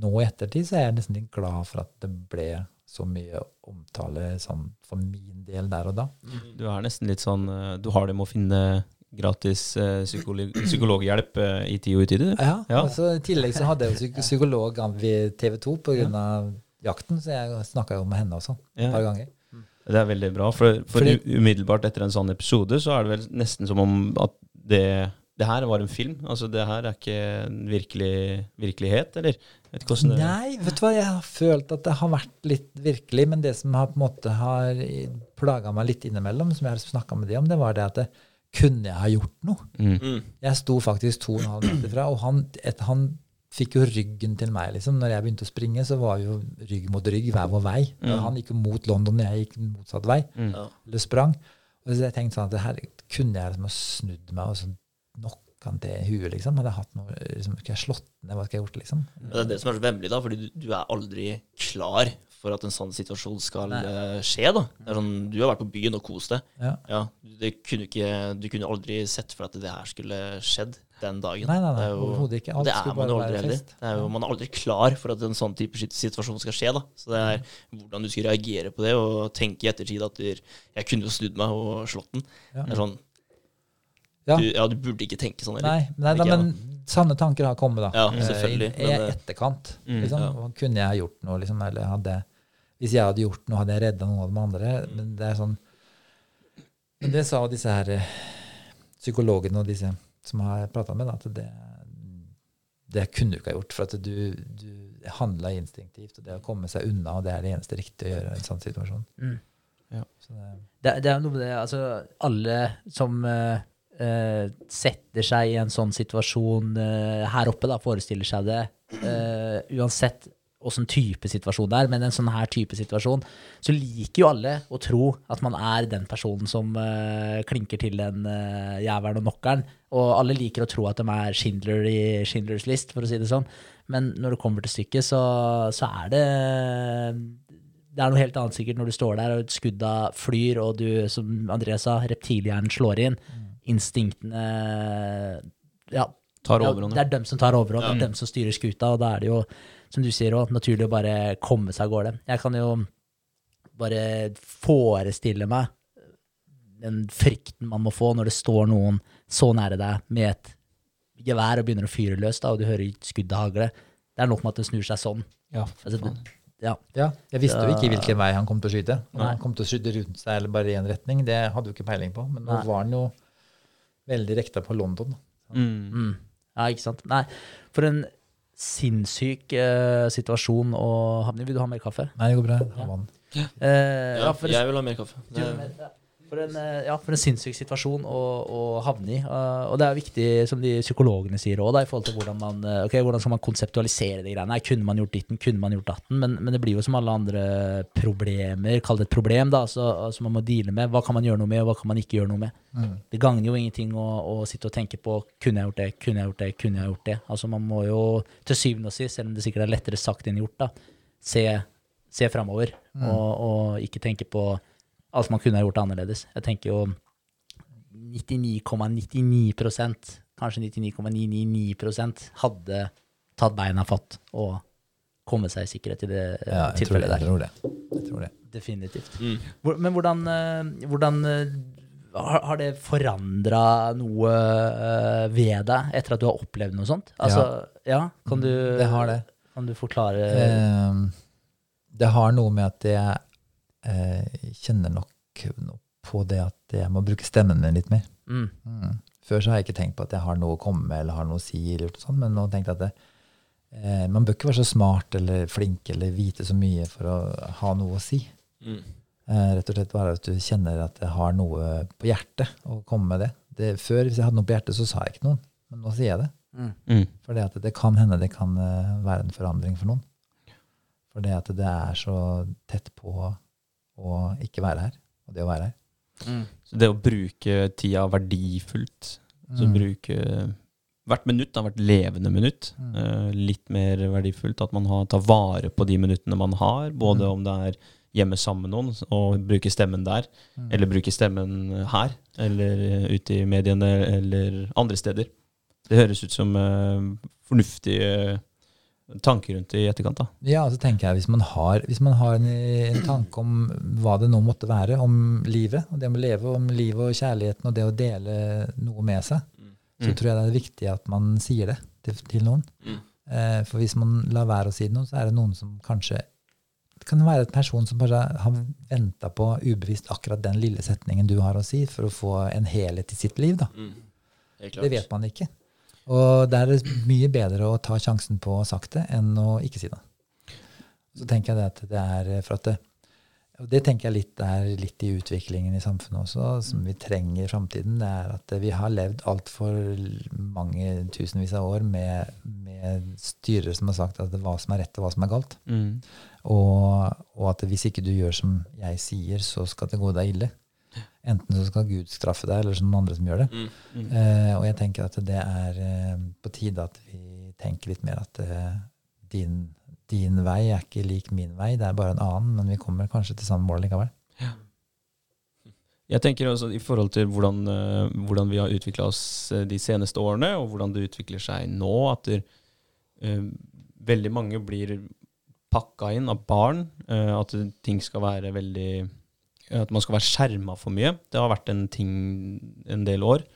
Nå i ettertid så er jeg nesten litt glad for at det ble så mye omtale sånn for min del der og da. Du er nesten litt sånn eh, Du har det med å finne gratis eh, psykolog psykologhjelp eh, i tid og utide, du. Ja, Ja. og så I tillegg så hadde jeg jo psykolog ved TV 2 pga. jakten, så jeg snakka jo med henne også et Ja. par ganger. Det er veldig bra, for, for Fordi- umiddelbart etter en sånn episode så er det vel nesten som om at det, det her var en film. Altså det her er ikke en virkelig virkelighet, eller? Vet ikke det Nei, vet du hva, jeg har følt at det har vært litt virkelig, men det som har på en måte har plaga meg litt innimellom, som jeg har snakka med de om, det var det at det, kunne jeg ha gjort noe? Mm. Mm. Jeg sto faktisk to og en halv meter fra, og han, et, han fikk jo ryggen til meg. liksom. Når jeg begynte å springe, så var jo rygg mot rygg hver vår vei. Mm. Han gikk jo mot London, jeg gikk motsatt vei. Mm. Eller sprang. Og så jeg tenkte sånn at herregud, her kunne jeg liksom ha snudd meg og så knocka han til huet, liksom. Hadde jeg hatt noe, liksom, Skulle jeg slått ned? Hva skal jeg gjort, liksom? Det er det som er så vemmelig, da, fordi du, du er aldri klar for at en sånn situasjon skal eh, skje. da. Det er sånn, du har vært på byen og kost deg. Ja. Ja, det kunne ikke, du kunne aldri sett for at det her skulle skjedd den dagen. Nei, nei, nei, er overhodet ikke. Alt det er man jo aldri heller. Det er jo, man er aldri klar for at en sånn type situasjon skal skje. da. Så det er hvordan du skal reagere på det, og tenke i ettertid at jeg kunne jo snudd meg og slått den. Ja. Det er sånn, Ja. Du, ja, du burde ikke tenke sånn Eller? Nei, nei men sanne tanker har kommet, da. Ja, Eh, selvfølgelig, I, i eh, etterkant. Mm, liksom. ja. Kunne jeg gjort noe, liksom? Eller hadde Hvis jeg hadde gjort noe, hadde jeg redda noen av de andre? Mm. Men det er sånn Men det sa disse her eh, psykologene og disse som har prata med, da, at det, det kunne du ikke ha gjort. For at du, du handla instinktivt, og det å komme seg unna, og det er det eneste riktige å gjøre i en sånn situasjon. Mm. Så det, Det, det er noe med det, altså alle som uh, uh, setter seg i en sånn situasjon uh, her oppe, da, forestiller seg det, eh, uansett åssen type situasjon det er, men en sånn her type situasjon, så liker jo alle å tro at man er den personen som uh, klinker til den uh, jævelen og knockeren, og alle liker å tro at de er Schindler i Schindlers list, for å si det sånn, men når det kommer til stykket, så, så er det det er noe helt annet sikkert når du står der og skudda flyr, og du, som Andreas sa, reptilhjernen slår inn. Instinktene Ja, Tar ja, overhånd. det er dem som tar overhånd, det er dem som styrer skuta, og da er det jo, som du sier òg, naturlig å bare komme seg av gårde. Jeg kan jo bare forestille meg den frykten man må få når det står noen så nære deg med et gevær og begynner å fyre løs, da, og du hører skuddet hagle. Det er nok med at det snur seg sånn. ja, Altså, det, ja. Ja, jeg visste jo ikke hvilken vei han kom til å skyte. Om han kom til å skyte rundt seg eller bare i én retning, det hadde jo ikke peiling på. Men nå Nei. var han jo veldig rekta på London. Mm. Mm. Ja, ikke sant. Nei, for en sinnssyk eh, situasjon å havne i. Vil du ha mer kaffe? Nei, det går bra. Ha vann. Eh, Ja, ja, for, jeg vil ha mer kaffe. Du, Det, ja, for, en, eh, ja, for en sinnssyk situasjon å, å havne i. Eh, og det er viktig, som de psykologene sier òg, i forhold til hvordan man eh, ok, hvordan skal man konseptualisere de greiene. Kunne man gjort ditten, kunne man gjort datten? Men, men det blir jo som alle andre problemer, kall det et problem, da, så, som man må deale med. Hva kan man gjøre noe med, og hva kan man ikke gjøre noe med? Mm. Det gagner jo ingenting å, å sitte og tenke på kunne jeg gjort det, kunne jeg gjort det, kunne jeg gjort det. Altså Man må jo til syvende og sist, selv om det sikkert er lettere sagt enn gjort, da, se, se framover. Og, og ikke tenke på alt man kunne ha gjort annerledes. Jeg tenker jo 99,99% kanskje 99,999% hadde tatt beina fatt og kommet seg i sikkerhet i det eh, Ja, jeg tror, tilfellet det, jeg der. tror det. Jeg tror det. Definitivt. mm. Hvor- Men hvordan, eh, hvordan eh, har, det forandra noe ved deg etter at du har opplevd noe sånt? Altså, ja. kan du, Det har det. Kan du forklare Eh, det har noe med at jeg eh, kjenner nok på det at jeg må bruke stemmen min litt mer. mm, Mm. Før så har jeg ikke tenkt på at jeg har noe å komme med eller har noe å si, eller noe sånt, men nå tenkte jeg at det, eh, Man bør ikke være så smart eller flink eller vite så mye for å ha noe å si. Mm. Eh, rett og slett bare at du kjenner at det har noe på hjertet, å komme med det. det. Før, hvis jeg hadde noe på hjertet, så sa jeg ikke noen. Men nå sier jeg det. Mm. For det, det kan hende det kan eh, være en forandring for noen. For det at det er så tett på å ikke være her, og det å være her. Så det å bruke tida verdifullt, så Mm. bruke hvert minutt, da, hvert levende minutt, Mm. uh, litt mer verdifullt. At man har, tar vare på de minuttene man har, både Mm. om det er hjemme sammen med noen og bruke stemmen der, Mm. eller bruke stemmen her, eller ute i mediene, eller andre steder. Det høres ut som uh, fornuftige tanker rundt det i etterkant. da. Ja, så tenker jeg hvis man har, hvis man har en, en tanke om hva det nå måtte være, om livet, og det med å leve, om livet og kjærligheten og det å dele noe med seg, så Mm. tror jeg det er viktig at man sier det til, til noen. Mm. Eh, for hvis man lar være å si det noe, så er det noen som kanskje Det kan være en person som bare har venta på ubevisst akkurat den lille setningen du har å si, for å få en helhet i sitt liv. da. Mm. Det vet man ikke. Og det er mye bedre å ta sjansen på å ha sagt det, enn å ikke si det. Så tenker jeg det at det er for at det, og det tenker jeg litt er litt i utviklingen i samfunnet også, som vi trenger i framtiden. Det er at vi har levd altfor mange tusenvis av år med, med styrere som har sagt at det hva som er rett og hva som er galt. Mm. Og, og at hvis ikke du gjør som jeg sier, så skal det gå deg ille. Enten så skal Gud straffe deg, eller så noen andre som gjør det. Mm. Mm. Eh, og jeg tenker at det er eh, på tide at vi tenker litt mer at eh, din, din vei er ikke lik min vei, det er bare en annen, men vi kommer kanskje til samme mål likevel. Jeg tenker også i forhold til hvordan, eh, hvordan vi har utvikla oss eh, de seneste årene, og hvordan det utvikler seg nå, at der, veldig mange blir pakka inn av barn. at ting skal være veldig At man skal være skjerma for mye. Det har vært en ting en del år.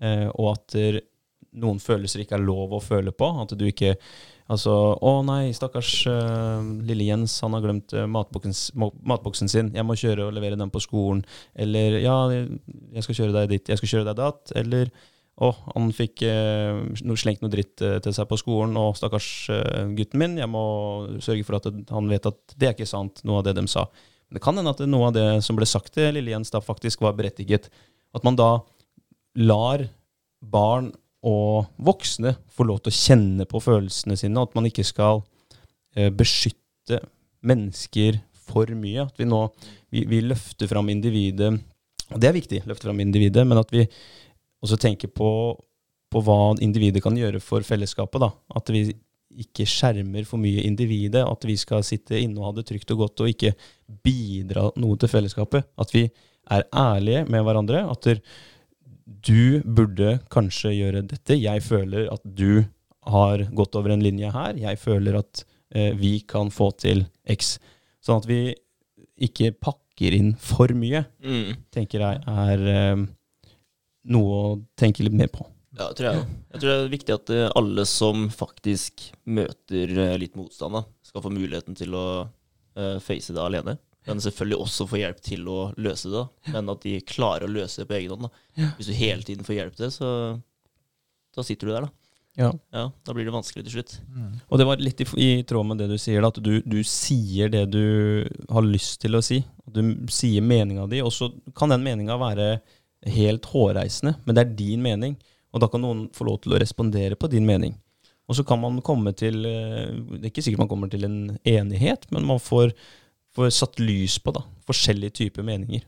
eh, og at noen følelser ikke er lov å føle på. At du ikke Altså, å nei, stakkars eh, lille Jens, han har glemt eh, matboksen, sin. Jeg må kjøre og levere den på skolen. Eller ja, jeg skal kjøre deg dit, jeg skal kjøre deg datt. Eller å, han fikk noe, slengt noe dritt til seg på skolen. Å, stakkars gutten min, jeg må sørge for at han vet at det er ikke sant, noe av det de sa. Det kan hende at noe av det som ble sagt til lille Jens, da faktisk var berettiget. At man da lar barn og voksne få lov til å kjenne på følelsene sine, at man ikke skal eh, beskytte mennesker for mye. At vi nå vi, vi løfter fram individet, og det er viktig, løfte fram individet, men at vi også tenker på, på hva individet kan gjøre for fellesskapet. da. At vi ikke skjermer for mye individet, at vi skal sitte inne og ha det trygt og godt og ikke bidra noe til fellesskapet. At vi er ærlige med hverandre. At du burde kanskje gjøre dette. Jeg føler at du har gått over en linje her. Jeg føler at eh, vi kan få til X. Sånn at vi ikke pakker inn for mye, Mm. tenker jeg er eh, noe å tenke litt mer på. Ja, tror jeg. Jeg tror det er viktig at eh, alle som faktisk møter eh, litt motstand, da, skal få muligheten til å uh, face det alene. Men selvfølgelig også få hjelp til å løse det, da. men at de klarer å løse det på egen hånd. da. Hvis du hele tiden får hjelp til det, så da sitter du der, da. Ja. Ja, Da blir det vanskelig til slutt. Og det var litt i, i tråd med det du sier, da, at du, du sier det du har lyst til å si. Du sier meninga di, og så kan den meninga være helt hårreisende, men det er din mening. Og da kan noen få lov til å respondere på din mening. Og så kan man komme til eh, Det er ikke sikkert man kommer til en enighet, men man får, får satt lys på da, forskjellige typer meninger.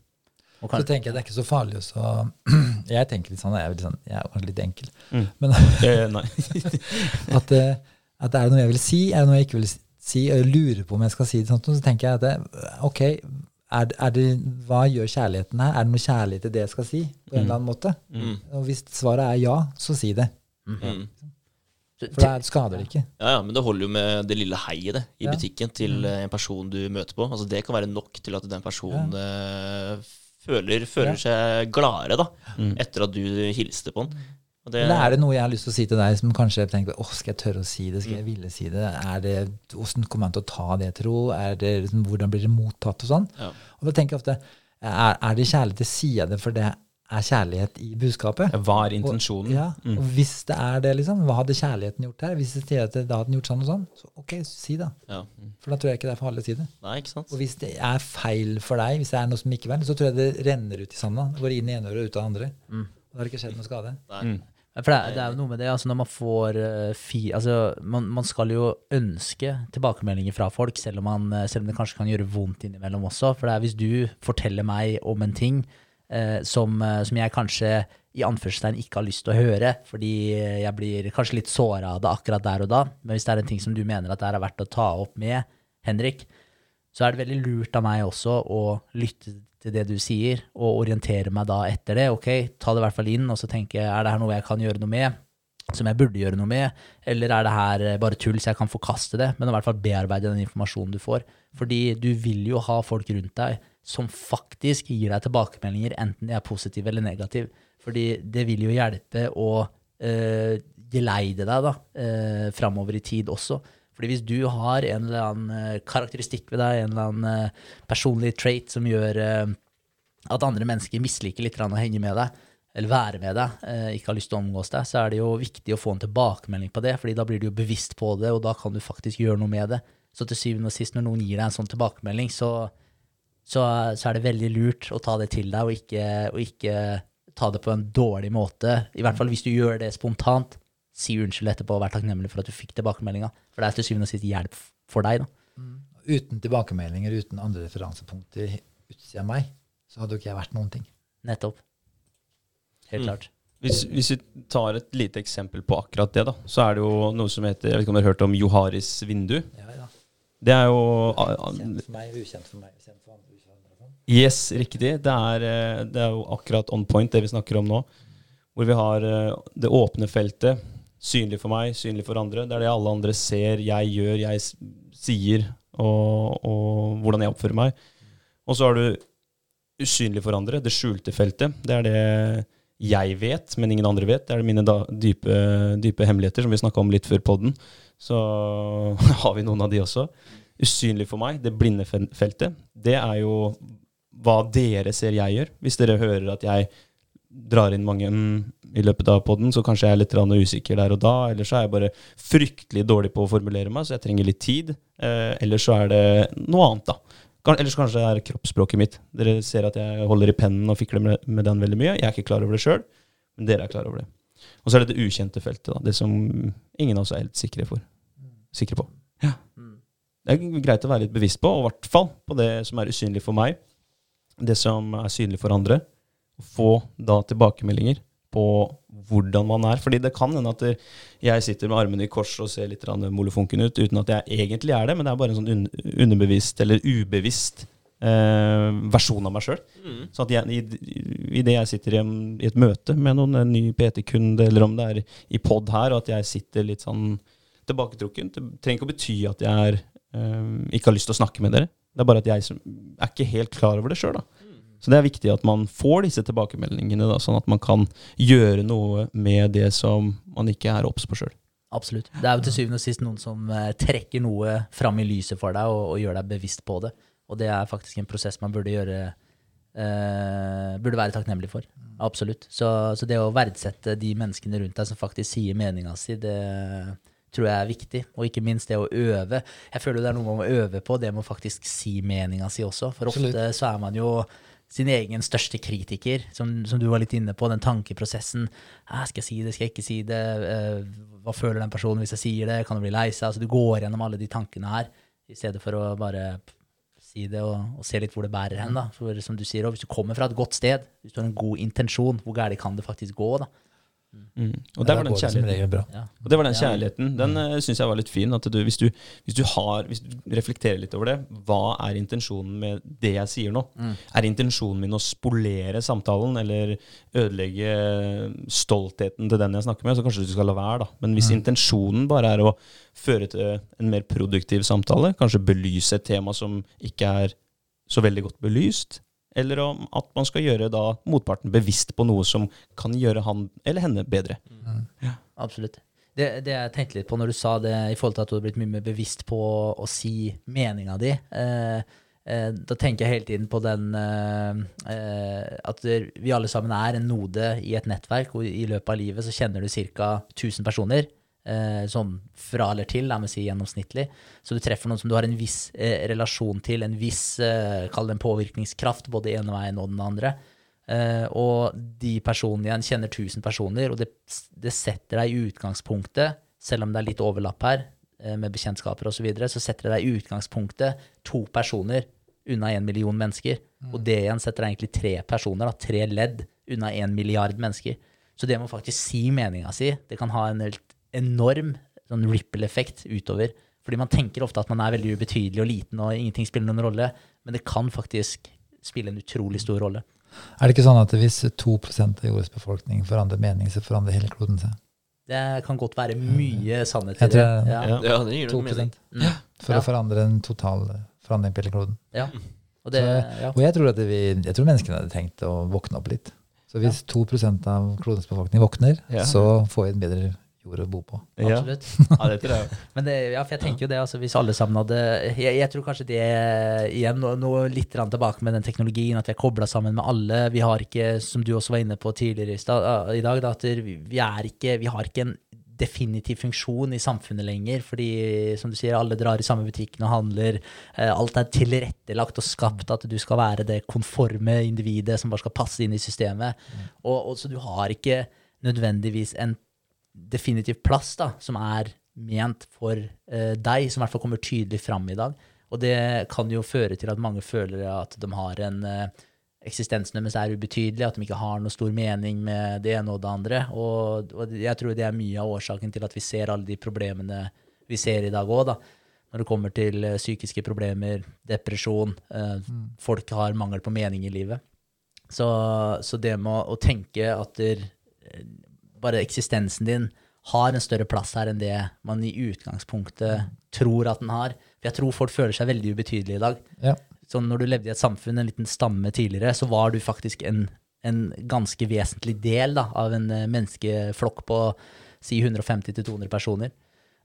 Og Så tenker jeg det er ikke så farlig å Jeg tenker litt sånn, jeg er, litt sånn, jeg er litt enkel, Mm. men Eh, nei. at, eh, at er det noe jeg vil si, er det noe jeg ikke vil si, og jeg lurer på om jeg skal si det, sånt, så tenker jeg at det, ok, er, er det, hva gjør kjærligheten her? Er det noe kjærlighet til det jeg skal si, på en eller annen måte? Mm. Og hvis svaret er ja, så si det. Mm. For da skader det ikke. Ja, ja, men det holder jo med det lille heiet det, i Ja. butikken til eh, en person du møter på. Altså Det kan være nok til at den personen ja. føler, føler seg gladere da, Mm. etter at du hilste på den. Og det, Eller er det noe jeg har lyst til å si til deg som kanskje tenker åh, skal jeg tørre å si det, skal jeg ville si det? Er det, Hvordan kommer han til å ta det, tro? Er det, liksom, hvordan blir det mottatt og sånn? Ja. Og da tenker jeg ofte, er, er det kjærlighet til sier jeg det for det er kjærlighet i budskapet. Hva er intensjonen? Og, ja, Mm. og hvis det er det, liksom, hva hadde kjærligheten gjort her? Hvis det sier at da hadde den gjort sånn og sånn, så ok, si det. Ja. For da tror jeg ikke det er farlig å si det. Nei, ikke sant? Og hvis det er feil for deg, hvis det er noe som ikke er vel, så tror jeg det renner ut i sanda. Går inn i ene øret og ut av det andre. Og da har det ikke skjedd noe skade. Nei. Mm. For det, det er jo noe med det, altså når man får eh, fi, altså man, man skal jo ønske tilbakemeldinger fra folk, selv om, man, eh, selv om det kanskje kan gjøre vondt innimellom også. For det er hvis du forteller meg om en ting eh, som, eh, som jeg kanskje i anførselstegn ikke har lyst til å høre, fordi jeg blir kanskje litt såra av det akkurat der og da, men hvis det er en ting som du mener at det er verdt å ta opp med Henrik, så er det veldig lurt av meg også å lytte til det du sier, og orientere meg da etter det. Ok, ta det i hvert fall inn, og så tenke er det her noe jeg kan gjøre noe med, som jeg burde gjøre noe med, eller er det her bare tull så jeg kan forkaste det, men i hvert fall bearbeide den informasjonen du får. Fordi du vil jo ha folk rundt deg som faktisk gir deg tilbakemeldinger, enten de er positive eller negative. Fordi det vil jo hjelpe å øh, geleide deg da, øh, framover i tid også. Fordi hvis du har en eller annen eh, karakteristikk ved deg, en eller annen eh, personlig trait som gjør eh, at andre mennesker misliker litt å henge med deg, eller være med deg, ikke har lyst til å omgås deg, så er det jo viktig å få en tilbakemelding på det, fordi da blir du jo bevisst på det, og da kan du faktisk gjøre noe med det. Så til syvende og sist, når noen gir deg en sånn tilbakemelding, så, så, så er det veldig lurt å ta det til deg, og ikke, og ikke ta det på en dårlig måte. I hvert fall hvis du gjør det spontant. Si unnskyld etterpå og vær takknemlig for at du fikk tilbakemeldinga. For det er til syvende og sist hjelp for deg. da. Uten tilbakemeldinger, uten andre referansepunkter utsida av meg, så hadde jo ikke jeg vært noen ting. Nettopp. Helt Mm. klart. Hvis, hvis vi tar et lite eksempel på akkurat det, da, så er det jo noe som heter Jeg vet ikke om dere har hørt om Joharis vindu? Ja, ja. Det er jo Kjent for meg, ukjent for meg, kjent for andre, ukjent for andre. sånn. Yes, riktig. Det er, eh, det er jo akkurat on point, det vi snakker om nå. Hvor vi har eh, det åpne feltet. Synlig for meg, synlig for andre. Det er det alle andre ser, jeg gjør, jeg sier, og, og hvordan jeg oppfører meg. Og så har du usynlig for andre, det skjulte feltet. Det er det jeg vet, men ingen andre vet. Det er mine da, dype, dype hemmeligheter, som vi snakka om litt før podden. Så har vi noen av de også. Usynlig for meg, det blinde feltet, det er jo hva dere ser jeg gjør. Hvis dere hører at jeg drar inn mange mm, i løpet av podden, så kanskje jeg er litt usikker der og da. Eller så er jeg bare fryktelig dårlig på å formulere meg, så jeg trenger litt tid. Eh, eller så er det noe annet, da. Kan- Eller så kanskje det er kroppsspråket mitt. Dere ser at jeg holder i pennen og fikler med, med den veldig mye. Jeg er ikke klar over det sjøl, men dere er klar over det. Og så er det det ukjente feltet, da. Det som ingen av oss er helt sikre, for. sikre på. Ja. Mm. Det er greit å være litt bevisst på, og i hvert fall på det som er usynlig for meg. Det som er synlig for andre. Få da tilbakemeldinger på hvordan man er. Fordi det kan hende at jeg sitter med armene i kors og ser litt molefonken ut, uten at jeg egentlig er det, men det er bare en sånn underbevisst eller ubevisst eh, versjon av meg sjøl. Mm. Så at jeg, i, i det jeg sitter i, i et møte med noen en ny PT-kunde, eller om det er i pod her, og at jeg sitter litt sånn tilbaketrukken, det trenger ikke å bety at jeg er, eh, ikke har lyst til å snakke med dere. Det er bare at jeg er ikke helt klar over det sjøl. Så det er viktig at man får disse tilbakemeldingene, da, sånn at man kan gjøre noe med det som man ikke er obs på sjøl. Absolutt. Det er jo til syvende og sist noen som eh, trekker noe fram i lyset for deg, og, og gjør deg bevisst på det. Og det er faktisk en prosess man burde gjøre eh, Burde være takknemlig for. Absolutt. Så, så det å verdsette de menneskene rundt deg som faktisk sier meninga si, det tror jeg er viktig. Og ikke minst det å øve. Jeg føler det er noe man må øve på, det med å faktisk si meninga si også. For ofte Absolutt. så er man jo sin egen største kritiker, som, som du var litt inne på, den tankeprosessen. «Hæ, skal jeg si det, skal jeg ikke si det? Eh, hva føler den personen hvis jeg sier det? Kan du bli lei seg? Altså, du går gjennom alle de tankene her, i stedet for å bare si det og, og se litt hvor det bærer hen. da. For som du sier, også, hvis du kommer fra et godt sted, hvis du har en god intensjon, hvor gærent kan det faktisk gå? da? Mm. Og der var den kjærligheten. Ja. Og det var den kjærligheten. Den uh, syns jeg var litt fin. At du, hvis, du, hvis, du har, hvis du reflekterer litt over det, hva er intensjonen med det jeg sier nå? Er intensjonen min å spolere samtalen eller ødelegge stoltheten til den jeg snakker med, så kanskje du skal la være, da. Men hvis intensjonen bare er å føre til en mer produktiv samtale, kanskje belyse et tema som ikke er så veldig godt belyst, eller om at man skal gjøre da motparten bevisst på noe som kan gjøre han eller henne bedre. Absolutt. Det, det jeg tenkte litt på når du sa det, i forhold til at du har blitt mye mer bevisst på å si meninga di. Eh, eh, da tenker jeg hele tiden på den eh, eh, At vi alle sammen er en node i et nettverk, og i løpet av livet så kjenner du ca. 1000 personer. Eh, sånn fra eller til, la meg si gjennomsnittlig. Så du treffer noen som du har en viss eh, relasjon til, en viss eh, kall det en påvirkningskraft, både ene veien og den andre. Eh, og de personene igjen kjenner 1000 personer, og det, det setter deg i utgangspunktet, selv om det er litt overlapp her eh, med bekjentskaper osv., så, videre, så setter det deg i utgangspunktet to personer unna en million mennesker. Og det igjen setter deg egentlig tre personer, da, tre ledd unna en milliard mennesker. Så det må faktisk si meninga si. Det kan ha en helt enorm sånn ripple-effekt utover. Fordi man tenker ofte at man er veldig ubetydelig og liten og ingenting spiller noen rolle, men det kan faktisk spille en utrolig stor rolle. Er det ikke sånn at hvis 2 av jordens befolkning forandrer mening, så forandrer hele kloden seg? Det kan godt være mye sannhet i det. Ja. Ja, ja det gir 2 mening. Mm. For Ja. å forandre en total forandring på hele kloden. ja. Og det, ja. Og jeg tror at vi, jeg tror menneskene hadde tenkt å våkne opp litt. Så hvis 2% av klodens befolkning våkner, Ja. så får vi en bedre jord å bo på. Absolutt. ja, det tror jeg. Men det, ja, for jeg tenker jo det, altså hvis alle sammen hadde Jeg, jeg tror kanskje det igjen nå, nå litt tilbake med den teknologien, at vi er kobla sammen med alle. Vi har ikke, som du også var inne på tidligere i, dag, da, at vi, er ikke Vi har ikke en definitiv funksjon i samfunnet lenger, fordi som du sier, alle drar i samme butikken og handler. Eh, alt er tilrettelagt og skapt at du skal være det konforme individet som bare skal passe inn i systemet. Og, og så du har ikke nødvendigvis en definitiv plass da, som er ment for eh, deg, som i hvert fall kommer tydelig fram i dag. Og det kan jo føre til at mange føler at de har en eh, eksistensen deres er ubetydelig, at de ikke har noe stor mening med det ene og det andre. Og, og jeg tror det er mye av årsaken til at vi ser alle de problemene vi ser i dag òg, da. Når det kommer til eh, psykiske problemer, depresjon, mm. folk har mangel på mening i livet. Så, så det med å tenke at der, eh, bare eksistensen din har en større plass her enn det man i utgangspunktet tror at den har. For jeg tror folk føler seg veldig ubetydelige i dag. Ja. Så når du levde i et samfunn, en liten stamme tidligere, så var du faktisk en, en ganske vesentlig del da, av en eh, menneskeflokk på si 150-200 personer.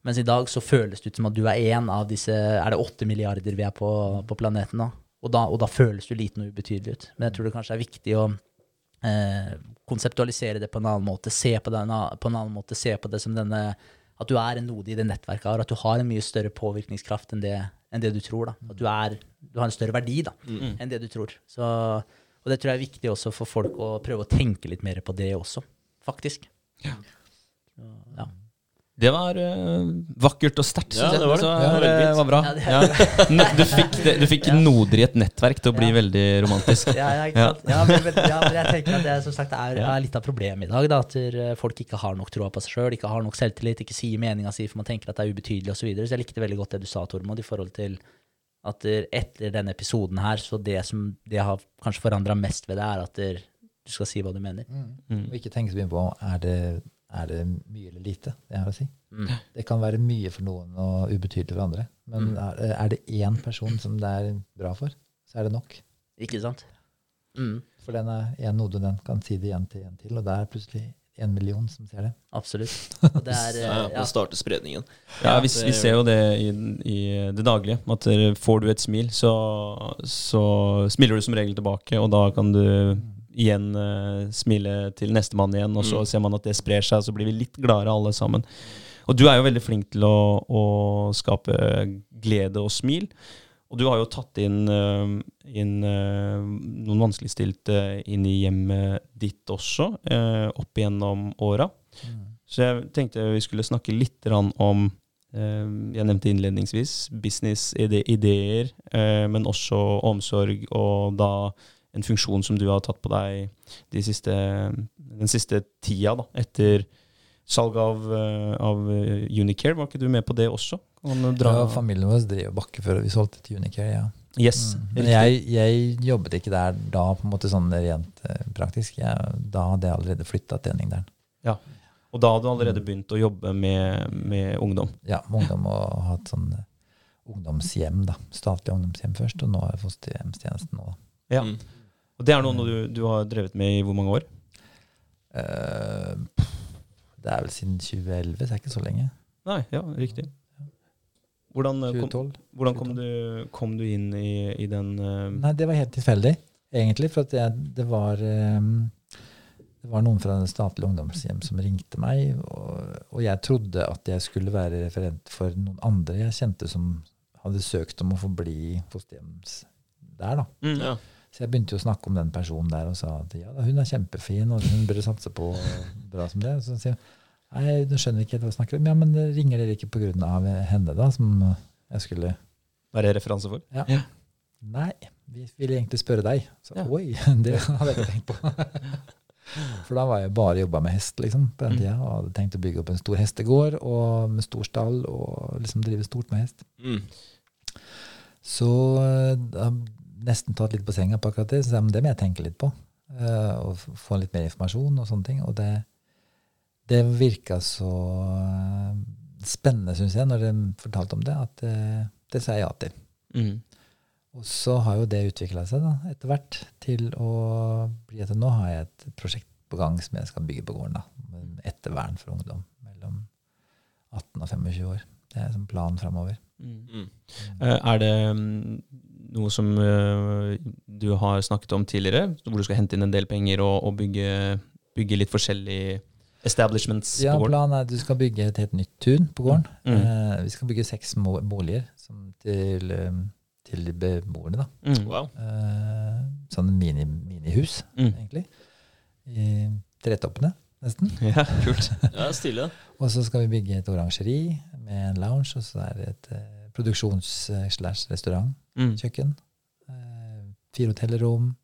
Mens i dag så føles det ut som at du er én av disse Er det åtte milliarder vi er på, på planeten nå? Og da, og da føles du liten og ubetydelig ut. Men jeg tror det kanskje er viktig å konseptualisere det på en annen måte. Se på, den, på en annen måte, se på det som denne At du er en node i det nettverket her. At du har en mye større påvirkningskraft enn det, enn det du tror. da. At du, er, du har en større verdi da, enn det du tror. Så, og det tror jeg er viktig også for folk å prøve å tenke litt mer på det også, faktisk. Så, ja. Det var uh, vakkert og sterkt, Ja, syns jeg. det var det. Så, Ja, det var bra. Ja, det- Ja. Du fikk, du fikk noder i et nettverk til å bli Ja. veldig romantisk. Ja, ja? Ja, men, ja, jeg tenker at det som sagt er, er litt av problemet i dag. Da, at eh, folk ikke har nok troa på seg sjøl, ikke har nok selvtillit, ikke sier meninga si for man tenker at det er ubetydelig osv. Så, videre. så jeg likte veldig godt det du sa, Tormod, i forhold til at etter denne episoden her, så det som det har kanskje forandra mest ved det, er at du skal si hva du mener. Mm. Og ikke tenke så mye på er det, er det mye eller lite, det jeg har å si. Mm. Det kan være mye for noen og ubetydelig for andre. Men Mm. er, er det én person som det er bra for, så er det nok. Ikke sant? Mm, For den er én node, den kan si det igjen til en til, og det er plutselig en million som ser det. absolutt. Og det er, Ja, ja, starter spredningen. Ja, vi, vi ser jo det i, i det daglige. At får du et smil, så, så smiler du som regel tilbake, og da kan du igjen uh, smile til nestemann igjen, og så Mm. ser man at det sprer seg, og så blir vi litt gladere alle sammen. Og du er jo veldig flink til å, å skape glede og smil. Og du har jo tatt inn, uh, inn uh, noen vanskeligstilte inn i hjemmet ditt også, opp igjennom åra. Så jeg tenkte vi skulle snakke litt om Jeg nevnte innledningsvis business-ideer, men også omsorg, og da en funksjon som du har tatt på deg de siste, den siste tida, da, etter salget av, eh, av Unicare. Var ikke du med på det også? Dra Ja, familien vår drev bakke før vi solgte til Unicare, ja. Yes. Mm. Men jeg, jeg jobbet ikke der da, på en måte sånn rent eh, praktisk. Jeg, da hadde jeg allerede flytta til Enningdalen. Og da hadde du allerede begynt å jobbe med, med ungdom. Ja, med ungdom og hatt sånn eh, ungdomshjem, da. Statlig ungdomshjem først, og nå er fosterhjemstjenesten nå. Ja. Mm. Og det er noe du, du har drevet med i hvor mange år? Uh, det er vel siden 2011, så det er ikke så lenge. Nei, ja, riktig. Hvordan, eh, kom, 2012. hvordan kom, du, kom du inn i, i den uh... Nei, det var helt tilfeldig, egentlig. For at jeg, det var um, det var noen fra det statlige ungdomshjem som ringte meg, og, og jeg trodde at jeg skulle være referent for noen andre jeg kjente som hadde søkt om å få bli fosterhjems der. da. mm. Ja. Så jeg begynte jo å snakke om den personen der og sa at ja, hun er kjempefin, og hun burde satse på bra som det. Så sier hun nei, du skjønner ikke hva jeg snakker om. Ja, men ringer dere ikke pga. henne, da, som jeg skulle Være referanse for? ja. Ja. Nei, vi ville egentlig spørre deg. Så, Ja. Oi, det hadde jeg ikke tenkt på. For da var jeg bare jobba med hest liksom, på den Mm. tida, og hadde tenkt å bygge opp en stor hestegård og med stor stall og liksom drive stort med hest. Mm. Så eh, da nesten tatt litt på senga på akkurat det. Så det må jeg tenke litt på. eh, og få litt mer informasjon og sånne ting. Og det, det virka så eh, spennende, syns jeg, når de fortalte om det, at eh, det sa jeg ja til. Mm. Og så har jo det utvikla seg da, etter hvert til å bli at nå har jeg et prosjekt på gang som jeg skal bygge på gården. da, Ettervern for ungdom mellom 18 og 25 år. Det er som planen framover. Mm. Mm. Eh, Er det mm, noe som eh, du har snakket om tidligere, hvor du skal hente inn en del penger og, og bygge, bygge litt forskjellige establishments Ja, på gården? Planen er at du skal bygge et helt nytt tun på gården. Mm. Eh, vi skal bygge seks boliger som til, eh, til beboerne. da. Mm. Wow. Eh, sånn mini, minihus, Mm. egentlig. I tretoppene, nesten. Ja, kult. Ja, stille. Og så skal vi bygge et orangeri med en lounge, og så er det et eh, produksjons-slash-restaurant. Mm. Kjøkken. Eh, fire hotellrom.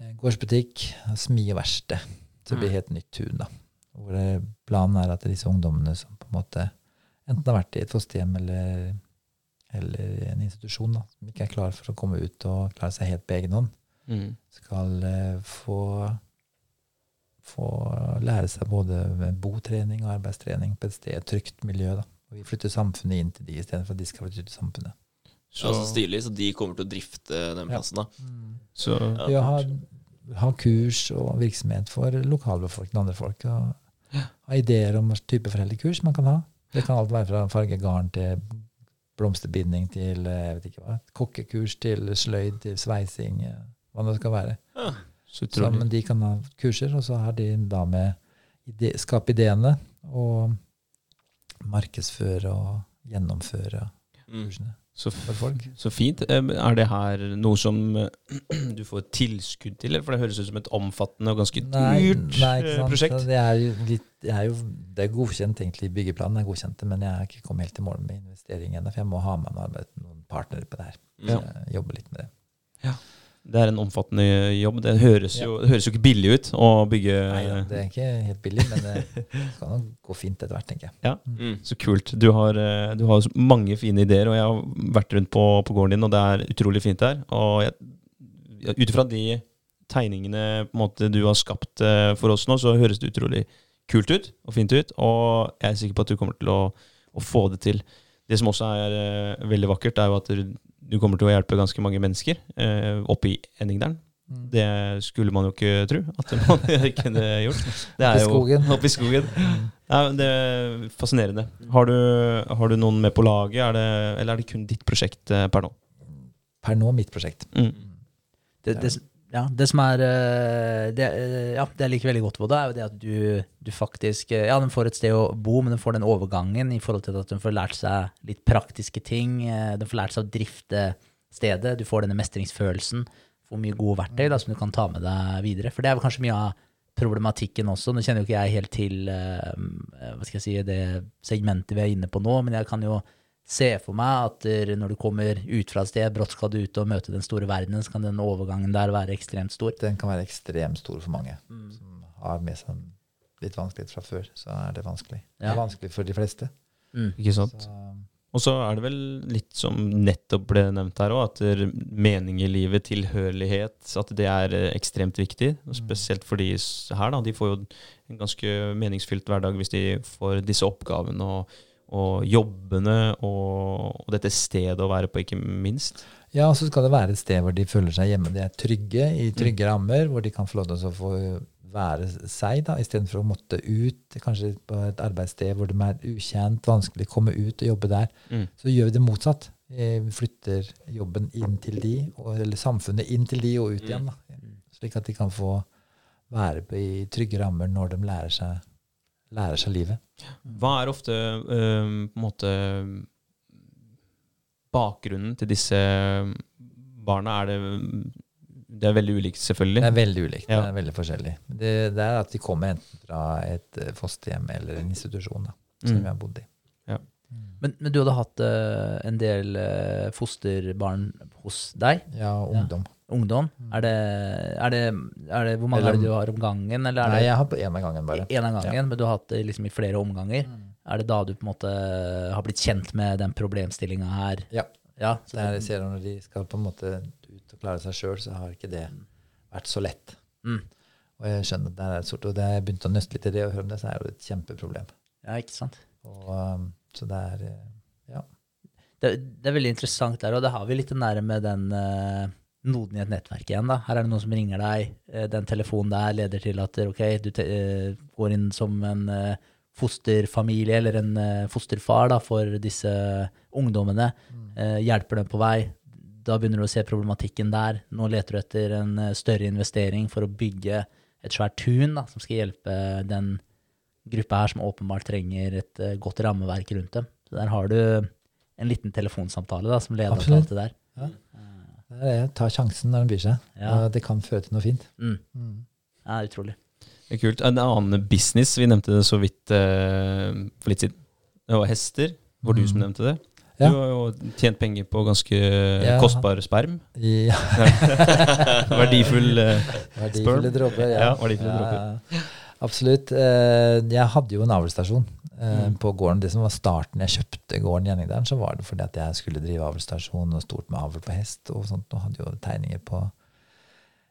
Eh, gårdsbutikk. og Smi og verksted. Så det blir helt nytt tun. da. Hvor planen er at disse ungdommene som på en måte enten har vært i et fosterhjem eller, eller i en institusjon, da, som ikke er klar for å komme ut og klare seg helt på egen hånd, Mm. skal eh, få, få lære seg både botrening og arbeidstrening på et sted, et trygt miljø. da. Og vi flytter samfunnet inn til de istedenfor at de skal flytte ut til samfunnet. Så, Ja, så stilig. Så de kommer til å drifte den plassen, da. så Ja, Vi har, har kurs og virksomhet for lokalbefolkningen og andre folk. Og har ideer om type foreldrekurs man kan ha. Det kan alt være fra farge garn til blomsterbinding til eh, jeg vet ikke hva, kokkekurs til sløyd til sveising. eh, Hva det skal være. Ja. så Så, men de kan ha kurser, og så har de da med ide, skape ideene og markedsføre og gjennomføre Mm. Så, så fint. Er det her noe som du får tilskudd til, for det høres ut som et omfattende og ganske dyrt nei, ikke eh, prosjekt. Det er jo litt, det er jo det er godkjent, egentlig. Byggeplanen er godkjent, men jeg har ikke kommet helt i mål med investeringen. For jeg må ha med meg noen partnere på det her. Så Ja. jeg jobber litt med det. Det er en omfattende jobb. Det høres jo, det høres jo ikke billig ut å bygge Nei, det er ikke helt billig, men det skal nok gå fint etter hvert, tenker jeg. Mm. Så kult. Du har, eh, du har mange fine ideer, og jeg har vært rundt på, på gården din, og det er utrolig fint der. Og ut ifra de tegningene på en måte, du har skapt eh, for oss nå, så høres det utrolig kult ut og fint ut. Og jeg er sikker på at du kommer til å, å få det til. Det som også er eh, veldig vakkert, er jo at du, kommer til å hjelpe ganske mange mennesker eh, oppe i Enningdalen. Det skulle man jo ikke tro at man kunne gjort. Det i jo-. Oppe i skogen. Nei, det er fascinerende. Har du, har du noen med på laget, er det, eller er det kun ditt prosjekt eh, per nå? Per nå mitt prosjekt. Mm. Det, det, ja, det som er eh, det, eh, ja, det jeg liker veldig godt på det, er jo det at du, du faktisk eh, Ja, den får et sted å bo, men den får den overgangen i forhold til at den får lært seg litt praktiske ting. Den får lært seg å drifte stedet. Du får denne mestringsfølelsen. Får mye gode verktøy da, som du kan ta med deg videre. For det er kanskje mye av problematikken også. Nå kjenner jo ikke jeg helt til hva skal jeg si, det segmentet vi er inne på nå, men jeg kan jo se for meg at når du kommer ut fra et sted, brått skal du ut og møte den store verdenen, så kan den overgangen der være ekstremt stor. Den kan være ekstremt stor for mange som har med seg litt vanskelig fra før. Så er det vanskelig. Det er vanskelig for de fleste. Mm. Ikke sant? Og så er det vel litt som nettopp ble nevnt her òg, at mening i livet, tilhørighet, at det er eh, ekstremt viktig. Og spesielt for de her, da. De får jo en ganske meningsfylt hverdag hvis de får disse oppgavene og, og jobbene og, og dette stedet å være på, ikke minst. Ja, og så skal det være et sted hvor de føler seg hjemme. De er trygge i trygge rammer, hvor de kan få lov til å få være seg, da, istedenfor å måtte ut, kanskje på et arbeidssted hvor de er ukjent, vanskelig å komme ut og jobbe der. Mm. Så gjør vi det motsatt. Vi flytter jobben inn til de, eller samfunnet inn til de og ut igjen. Da. Slik at de kan få være i trygge rammer når de lærer seg, lærer seg livet. Hva er ofte eh, på en måte bakgrunnen til disse barna? Er det Det er veldig ulikt, selvfølgelig. Det er veldig ulikt. Ja. Det er veldig forskjellig. Det, det er at de kommer enten fra et eh, fosterhjem eller en institusjon da, som Mm. vi har bodd i. Men, men du hadde hatt uh, en del eh, fosterbarn hos deg? Ja, ungdom. Ungdom? Er det, er det, er det Hvor mange Eller- er det du har om gangen? Eller Nei, det jeg har på én av gangen bare. En av gangen, men du har hatt det liksom i flere omganger? Er det da du på en måte har blitt kjent med den problemstillinga her? Ja. Ja, så Det er, jeg ser når de skal på en måte ut og klare seg sjøl, så har ikke det vært så lett. Mm. Og jeg skjønner at det er et sort, og det jeg begynte å nøste litt i det, og høre om det, så er det et kjempeproblem. ja, ikke sant? Og, um, så det er eh, Ja. Det, det er veldig interessant der, og det har vi litt nærme med den uh, noden i et nettverk igjen. da. Her er det noen som ringer deg. eh, den telefonen der leder til at okay, du eh, går inn som en eh, fosterfamilie eller en fosterfar da, for disse ungdommene. Mm. hjelper dem på vei. Da begynner du å se problematikken der. Nå leter du etter en større investering for å bygge et svært tun da, som skal hjelpe den gruppa her som åpenbart trenger et godt rammeverk rundt dem. Så der har du en liten telefonsamtale da, som leder til alt det der. Er det. Ta sjansen når den byr seg. Ja. Det kan føre til noe fint. Mm. Mm. Ja, utrolig. Det er kult. En annen business, vi nevnte det så vidt eh, for litt siden. Det var hester. Var du som nevnte det. Ja. Du har jo tjent penger på ganske Ja. kostbar sperm. Ja, Verdifull eh, verdifulle dråper. Ja, verdifulle dråper. Absolutt. Eh, Jeg hadde jo en avlsstasjon Mm. på gården. Det som var starten jeg kjøpte gården Gjenningdalen, så var det fordi at jeg skulle drive avlsstasjon og stort med avl på hest og sånt. Og hadde jo tegninger på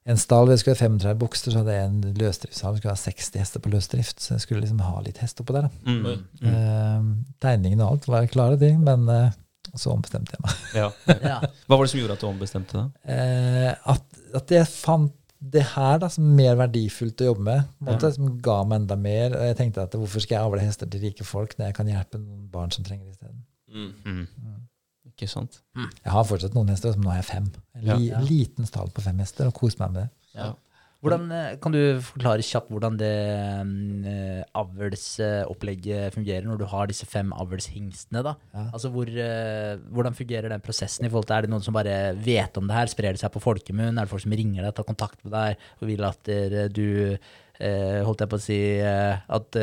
en stall hvor jeg skulle ha 35 bukster, så hadde jeg en løsdriftshall. Jeg skulle ha 60 hester på løsdrift, så jeg skulle liksom ha litt hest oppå der. Mm. Mm. Eh, Tegningene og alt var klare, de, men eh, så ombestemte jeg meg. Ja. Ja. Hva var det som gjorde at du ombestemte deg? Eh, at, at jeg fant det her da, som er mer verdifullt å jobbe med, måte, ja. som ga meg enda mer. Og jeg tenkte at hvorfor skal jeg avle hester til rike folk når jeg kan hjelpe noen barn som trenger det isteden? Mm. Ikke sant? Jeg har fortsatt noen hester, men nå har jeg fem. En li, Ja. liten stall på fem hester, og koser meg med det. Ja. Hvordan, eh, kan du forklare kjapt hvordan det eh, avlsopplegget fungerer når du har disse fem avlshingstene? da? Ja. Altså hvor, eh, Hvordan fungerer den prosessen? i forhold til, Er det noen som bare vet om det her? Sprer det seg på folkemunn? Er det folk som ringer deg, tar kontakt med deg og vil at du holdt jeg på å si, at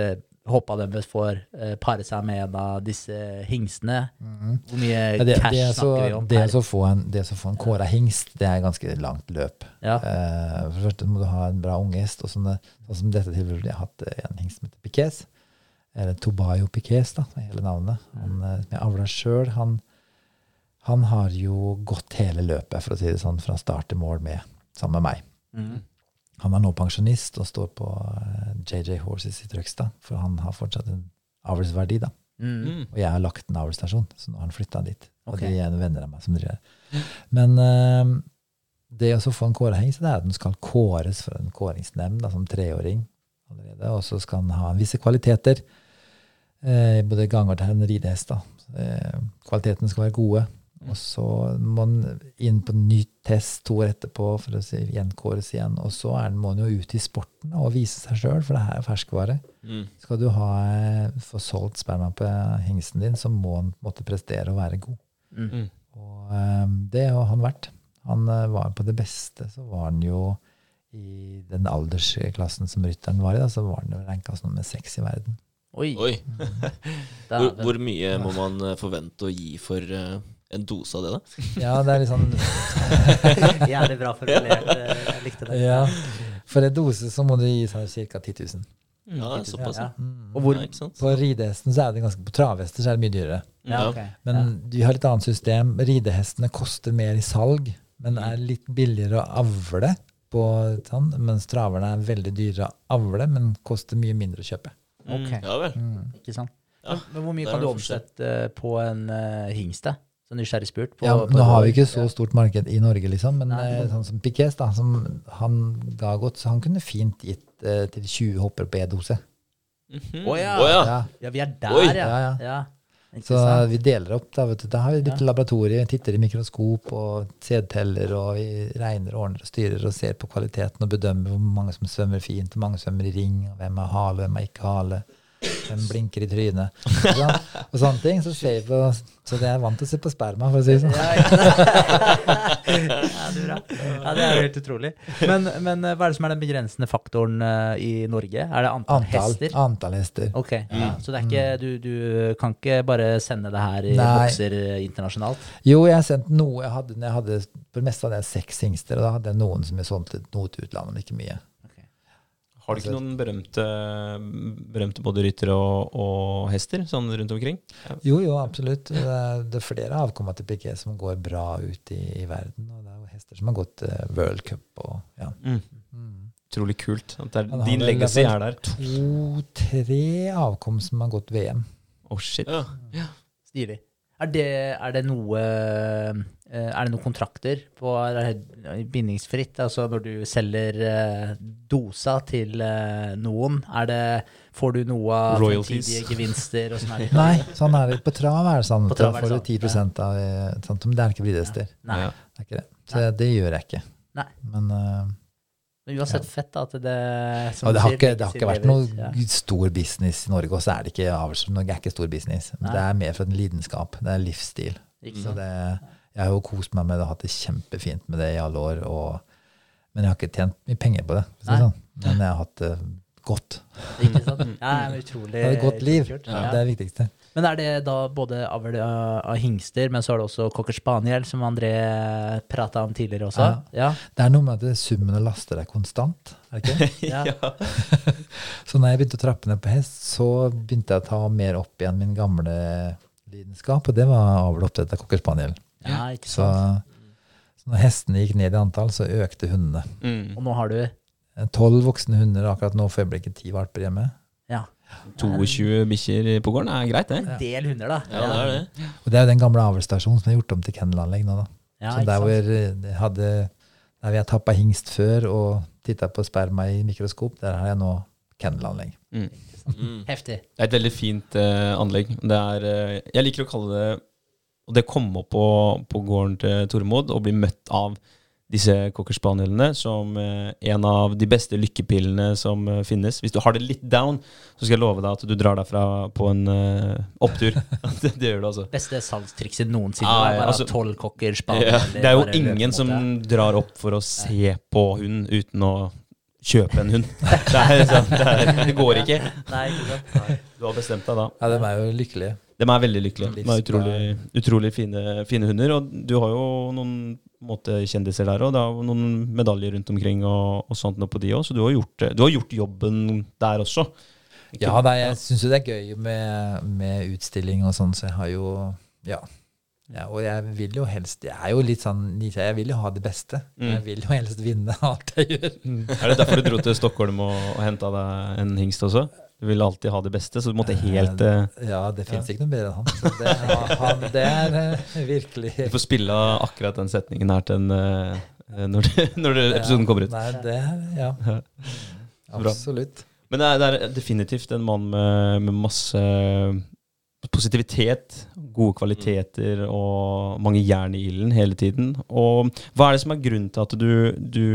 håpa deres får eh, pare seg med en av disse hingstene? Hvor mye Ja, det, cash det, så, snakker vi om? det, er få en, det få en kåra hingst, det er ganske langt løp. Ja. Eh, for det første må du ha en bra unghest. Og sånn, som dette tilfellet, jeg har hatt eh, en hingst som heter Piquez. Eller Tobayo Piquez, da, hele navnet. Han, eh, som jeg avla sjøl, han, han har jo gått hele løpet, for å si det sånn, fra start til mål med, sammen med meg. Mm. Han er nå pensjonist og står på eh, JJ Horses i Trøgstad, for han har fortsatt en avlsverdi, da. Mm. Og jeg har lagt en avlsstasjon, så nå har han flytta dit. Og okay. de er venner av meg som driver. Men uh, det å få en kårehengst, det er at den skal kåres for en kåringsnemnd da, som treåring allerede. Og så skal den ha visse kvaliteter. Eh, både gang og ridehest. Eh, kvalitetene skal være gode. Og så må den inn på ny test to år etterpå for å si, gjenkåres igjen. Og så er den, må den jo ut i sporten og vise seg sjøl, for det her er ferskvare. Mm. Skal du ha, eh, få solgt sperma på hingsten din, så må han en måte prestere og være god. Mm. Mm. Og um, det har han vært. Han eh, var på det beste, så var han jo i den aldersklassen som rytteren var i, da, så var han jo ranka som nummer seks i verden. Oi. Oi. Hvor, hvor mye må man forvente å gi for eh, en dose av det, da? Ja, det er litt sånn Jævlig bra formulert. eh, Jeg likte det. ja, For en dose så må du gi seg ca. 10 000. Ja, såpass, ja. Mm. Og hvor Ja. På ridehesten så er det ganske På travhester så er det mye dyrere. Ja, okay. Men de har litt annet system. Ridehestene koster mer i salg, men er litt billigere å avle. På, sånn, mens traverne er veldig dyre å avle, men koster mye mindre å kjøpe. Ok. Mm, ja vel. Mm. Ikke sant? Ja, men, men hvor mye kan du omsette på en uh, hingst? Så nysgjerrig spurt. På, Ja, på nå har vi ikke så stort marked i Norge, liksom, men Nei. eh, sånn som Piquet, da, som han ga godt, så han kunne fint gitt eh, til 20 hopper på E-dose. Mhm. Å ja. Oh, ja. Ja. Ja, vi er der, Oi. ja. Ja, ja. ja. Så sant? vi deler opp. Da, vet du. da har vi litt Ja. laboratorie, titter i mikroskop og sædteller, og vi regner, ordner og styrer og ser på kvaliteten og bedømmer hvor mange som svømmer fint, hvor mange som svømmer i ring, og hvem har hale, hvem har ikke hale, hvem blinker i trynet. Og, sånn, Og sånne ting. Så, ser vi på, så det er vant til å se på sperma, for å si det sånn. Ja, det er bra. Ja, det er jo helt utrolig. Men, men eh, hva er det som er den begrensende faktoren eh, i Norge? Er det antall, Antall, hester? antall hester. Ok, ja. Så det er ikke, du, du kan ikke bare sende det her i Nei. bokser eh, internasjonalt? Jo, jeg har sendt noe. Jeg hadde, jeg hadde, på det meste hadde jeg seks hingster, og da hadde jeg noen som jeg solgte noe til utlandet, men ikke mye. Har du ikke noen berømte, berømte både ryttere og, og hester sånn rundt omkring? Jo, jo, absolutt. Det er, det er flere avkomma til Piquet som går bra ut i, i verden. Og det er jo hester som har gått uh, World Cup og ja. Mm. Mm. Utrolig kult. At det er, din legacy er der. To-tre avkom som har gått VM. Oh, shit. Ja. Stilig. Er det, er det noe eh, Er det noen kontrakter på bindingsfritt? Altså når du selger eh, dosa til eh, noen, er det Får du noe av Royalties. fremtidige gevinster og sånn? Nei, sånn er det. På trav er det sånn. På Da trav får du sånn, 10 av eh, sånt, Men det er ikke bridehester. Nei. Ja. Det det. Så det gjør jeg ikke. Nei. Men uh, Men uansett fett da, at det og det har sier, ikke, det har ikke vært noe Ja. stor business i Norge, og så er det ikke avlsrom. Norge er ikke stor business. Nei. Det er mer for en lidenskap. Det er livsstil. Ikke Så det, jeg har jo kost meg med det og hatt det kjempefint med det i alle år. Og, men jeg har ikke tjent mye penger på det. Sånn. Men jeg har hatt det godt. Ikke sant? Ja, utrolig det er et godt liv. Det er det viktigste. Men er det da både avl av, av hingster, men så er det også cocker spaniel, som André prata om tidligere også? Ja. Det er noe med at summen av laster er konstant. Er det ikke? ja. Så når jeg begynte å trappe ned på hest, så begynte jeg å ta mer opp igjen min gamle lidenskap, og det var avl oppdrett av cocker spaniel. ja, ikke Så, sant. så når hestene gikk ned i antall, så økte hundene. Mm. Og nå har du Tolv voksne hunder akkurat nå for øyeblikket, ti valper hjemme. Ja, 22 bikkjer på gården er greit, det. en del hunder, da. Ja, det er det. Og det er jo den gamle avlsstasjonen som er gjort om til kennelanlegg nå, da. Ja, så der hvor eh, hadde, der vi har tappa hingst før og titta på sperma i mikroskop, der har jeg nå kennelanlegg. Mm. Mm. Heftig. Det er et veldig fint uh, anlegg. Det er, uh, jeg liker å kalle det Og det kom opp på, på gården til Tormod og bli møtt av disse cocker spanielene som eh, en av de beste lykkepillene som eh, finnes. Hvis du har det litt down, så skal jeg love deg at du drar derfra på en eh, opptur. det, det gjør du, altså. Beste salgstrikset noensinne. Ah, ja, altså- tolv kokker, Ja. Det er jo ingen som drar opp for å se på hund uten å kjøpe en hund. Det, er, sånn, det, er, det går ikke. Nei, ikke sant? Du har bestemt deg da. Ja, de er jo lykkelige. De er veldig lykkelige. De er utrolig, utrolig fine, fine hunder. Og du har jo noen måte, kjendiser der, og det er noen medaljer rundt omkring og, og sånt nå på de òg, så du har, gjort, du har gjort jobben der også. Ja, nei, jeg syns jo det er gøy med, med utstilling og sånn, så jeg har jo Ja. ja. Og jeg vil jo helst Jeg er jo litt sånn Jeg vil jo ha det beste. Mm. Jeg vil jo helst vinne alt jeg gjør. Er det derfor du dro til Stockholm og, og henta deg en hingst også? Du ville alltid ha det beste, så du måtte helt uh, Ja, det fins ikke noe bedre enn han. Det, er- han, det er uh, virkelig Du får spille akkurat den setningen her til en uh, når, det, når det, episoden kommer ut. Nei, det er Ja. Bra. Absolutt. Men det er, det er definitivt en mann med, med masse positivitet, gode kvaliteter og mange jern i ilden hele tiden. Og hva er det som er grunnen til at du, du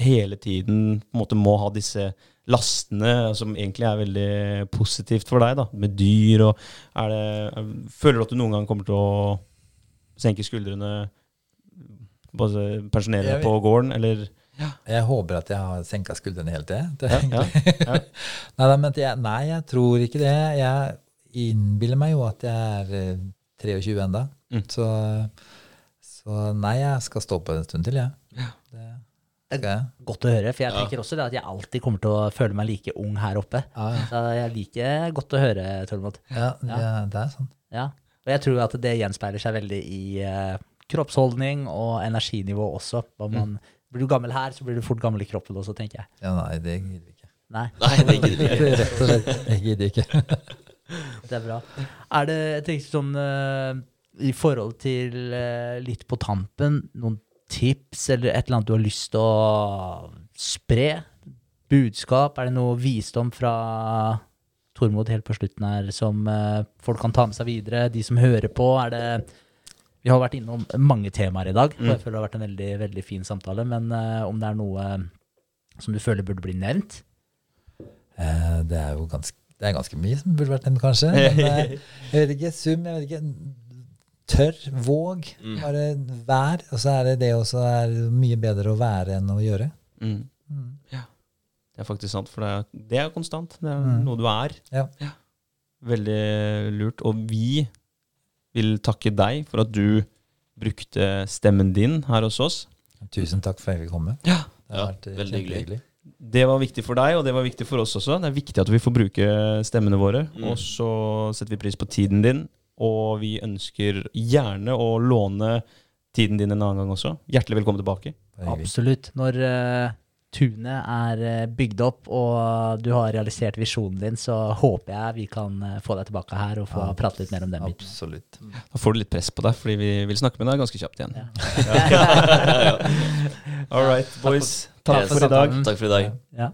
hele tiden måte må ha disse lastene, som egentlig er veldig positivt for deg, da, med dyr og det, er, Føler du at du noen gang kommer til å senke skuldrene, pensjonere deg på gården, eller Jeg håper at jeg har senka skuldrene helt, det. det Ja, ja, ja. nei, jeg, nei, jeg tror ikke det. Jeg innbiller meg jo at jeg er eh, 23 enda. Mm. Så, så nei, jeg skal stå på en stund til, jeg. Det skal er Godt å høre, for jeg tenker også det at jeg alltid kommer til å føle meg like ung her oppe. Ja, ja. Så jeg liker godt å høre, Tormod. ja, det, det er sant. Ja. Og jeg tror at det gjenspeiler seg veldig i uh, kroppsholdning og energinivå også. Man, Blir du gammel her, så blir du fort gammel i kroppen også, tenker jeg. Ja, nei, det gidder vi ikke. Nei, Nei, det gidder vi ikke. Rett og slett. Jeg gidder ikke. det er bra. Er det, jeg tenker sånn, uh, i forhold til uh, litt på tampen, noen tips eller et eller annet du har lyst til å spre? Budskap? Er det noe visdom fra Tormod helt på slutten her som eh, folk kan ta med seg videre? De som hører på, er det Vi har vært innom mange temaer i dag, og jeg føler det har vært en veldig, veldig fin samtale. Men eh, om det er noe som du føler burde bli nevnt? Eh, det er jo ganske, det er ganske mye som burde vært nevnt, kanskje. Men eh, jeg vet ikke. Sum, jeg vet ikke. Tørr, våg, Mm. bare vær. Og så er det det også er mye bedre å være enn å gjøre. Mm. Mm. Ja. Det er faktisk sant, for det er, det er konstant. Det er Mm. noe du er. Ja. Veldig lurt. Og vi vil takke deg for at du brukte stemmen din her hos oss. Tusen takk for at jeg fikk komme. Ja. Det har Ja, vært eh, veldig hyggelig. Det var viktig for deg, og det var viktig for oss også. Det er viktig at vi får bruke stemmene våre. Mm. Og så setter vi pris på tiden din, og vi ønsker gjerne å låne tiden din en annen gang også. Hjertelig velkommen tilbake. Absolutt. Når uh, tunet er eh, bygd opp, og du har realisert visjonen din, så håper jeg vi kan eh, få deg tilbake her og få Ja. prate litt mer om den biten. Absolutt. Da får du litt press på deg, fordi vi vil snakke med deg ganske kjapt igjen. Ja. All right, boys. Takk Yes. for i dag. Takk for i dag. Ja.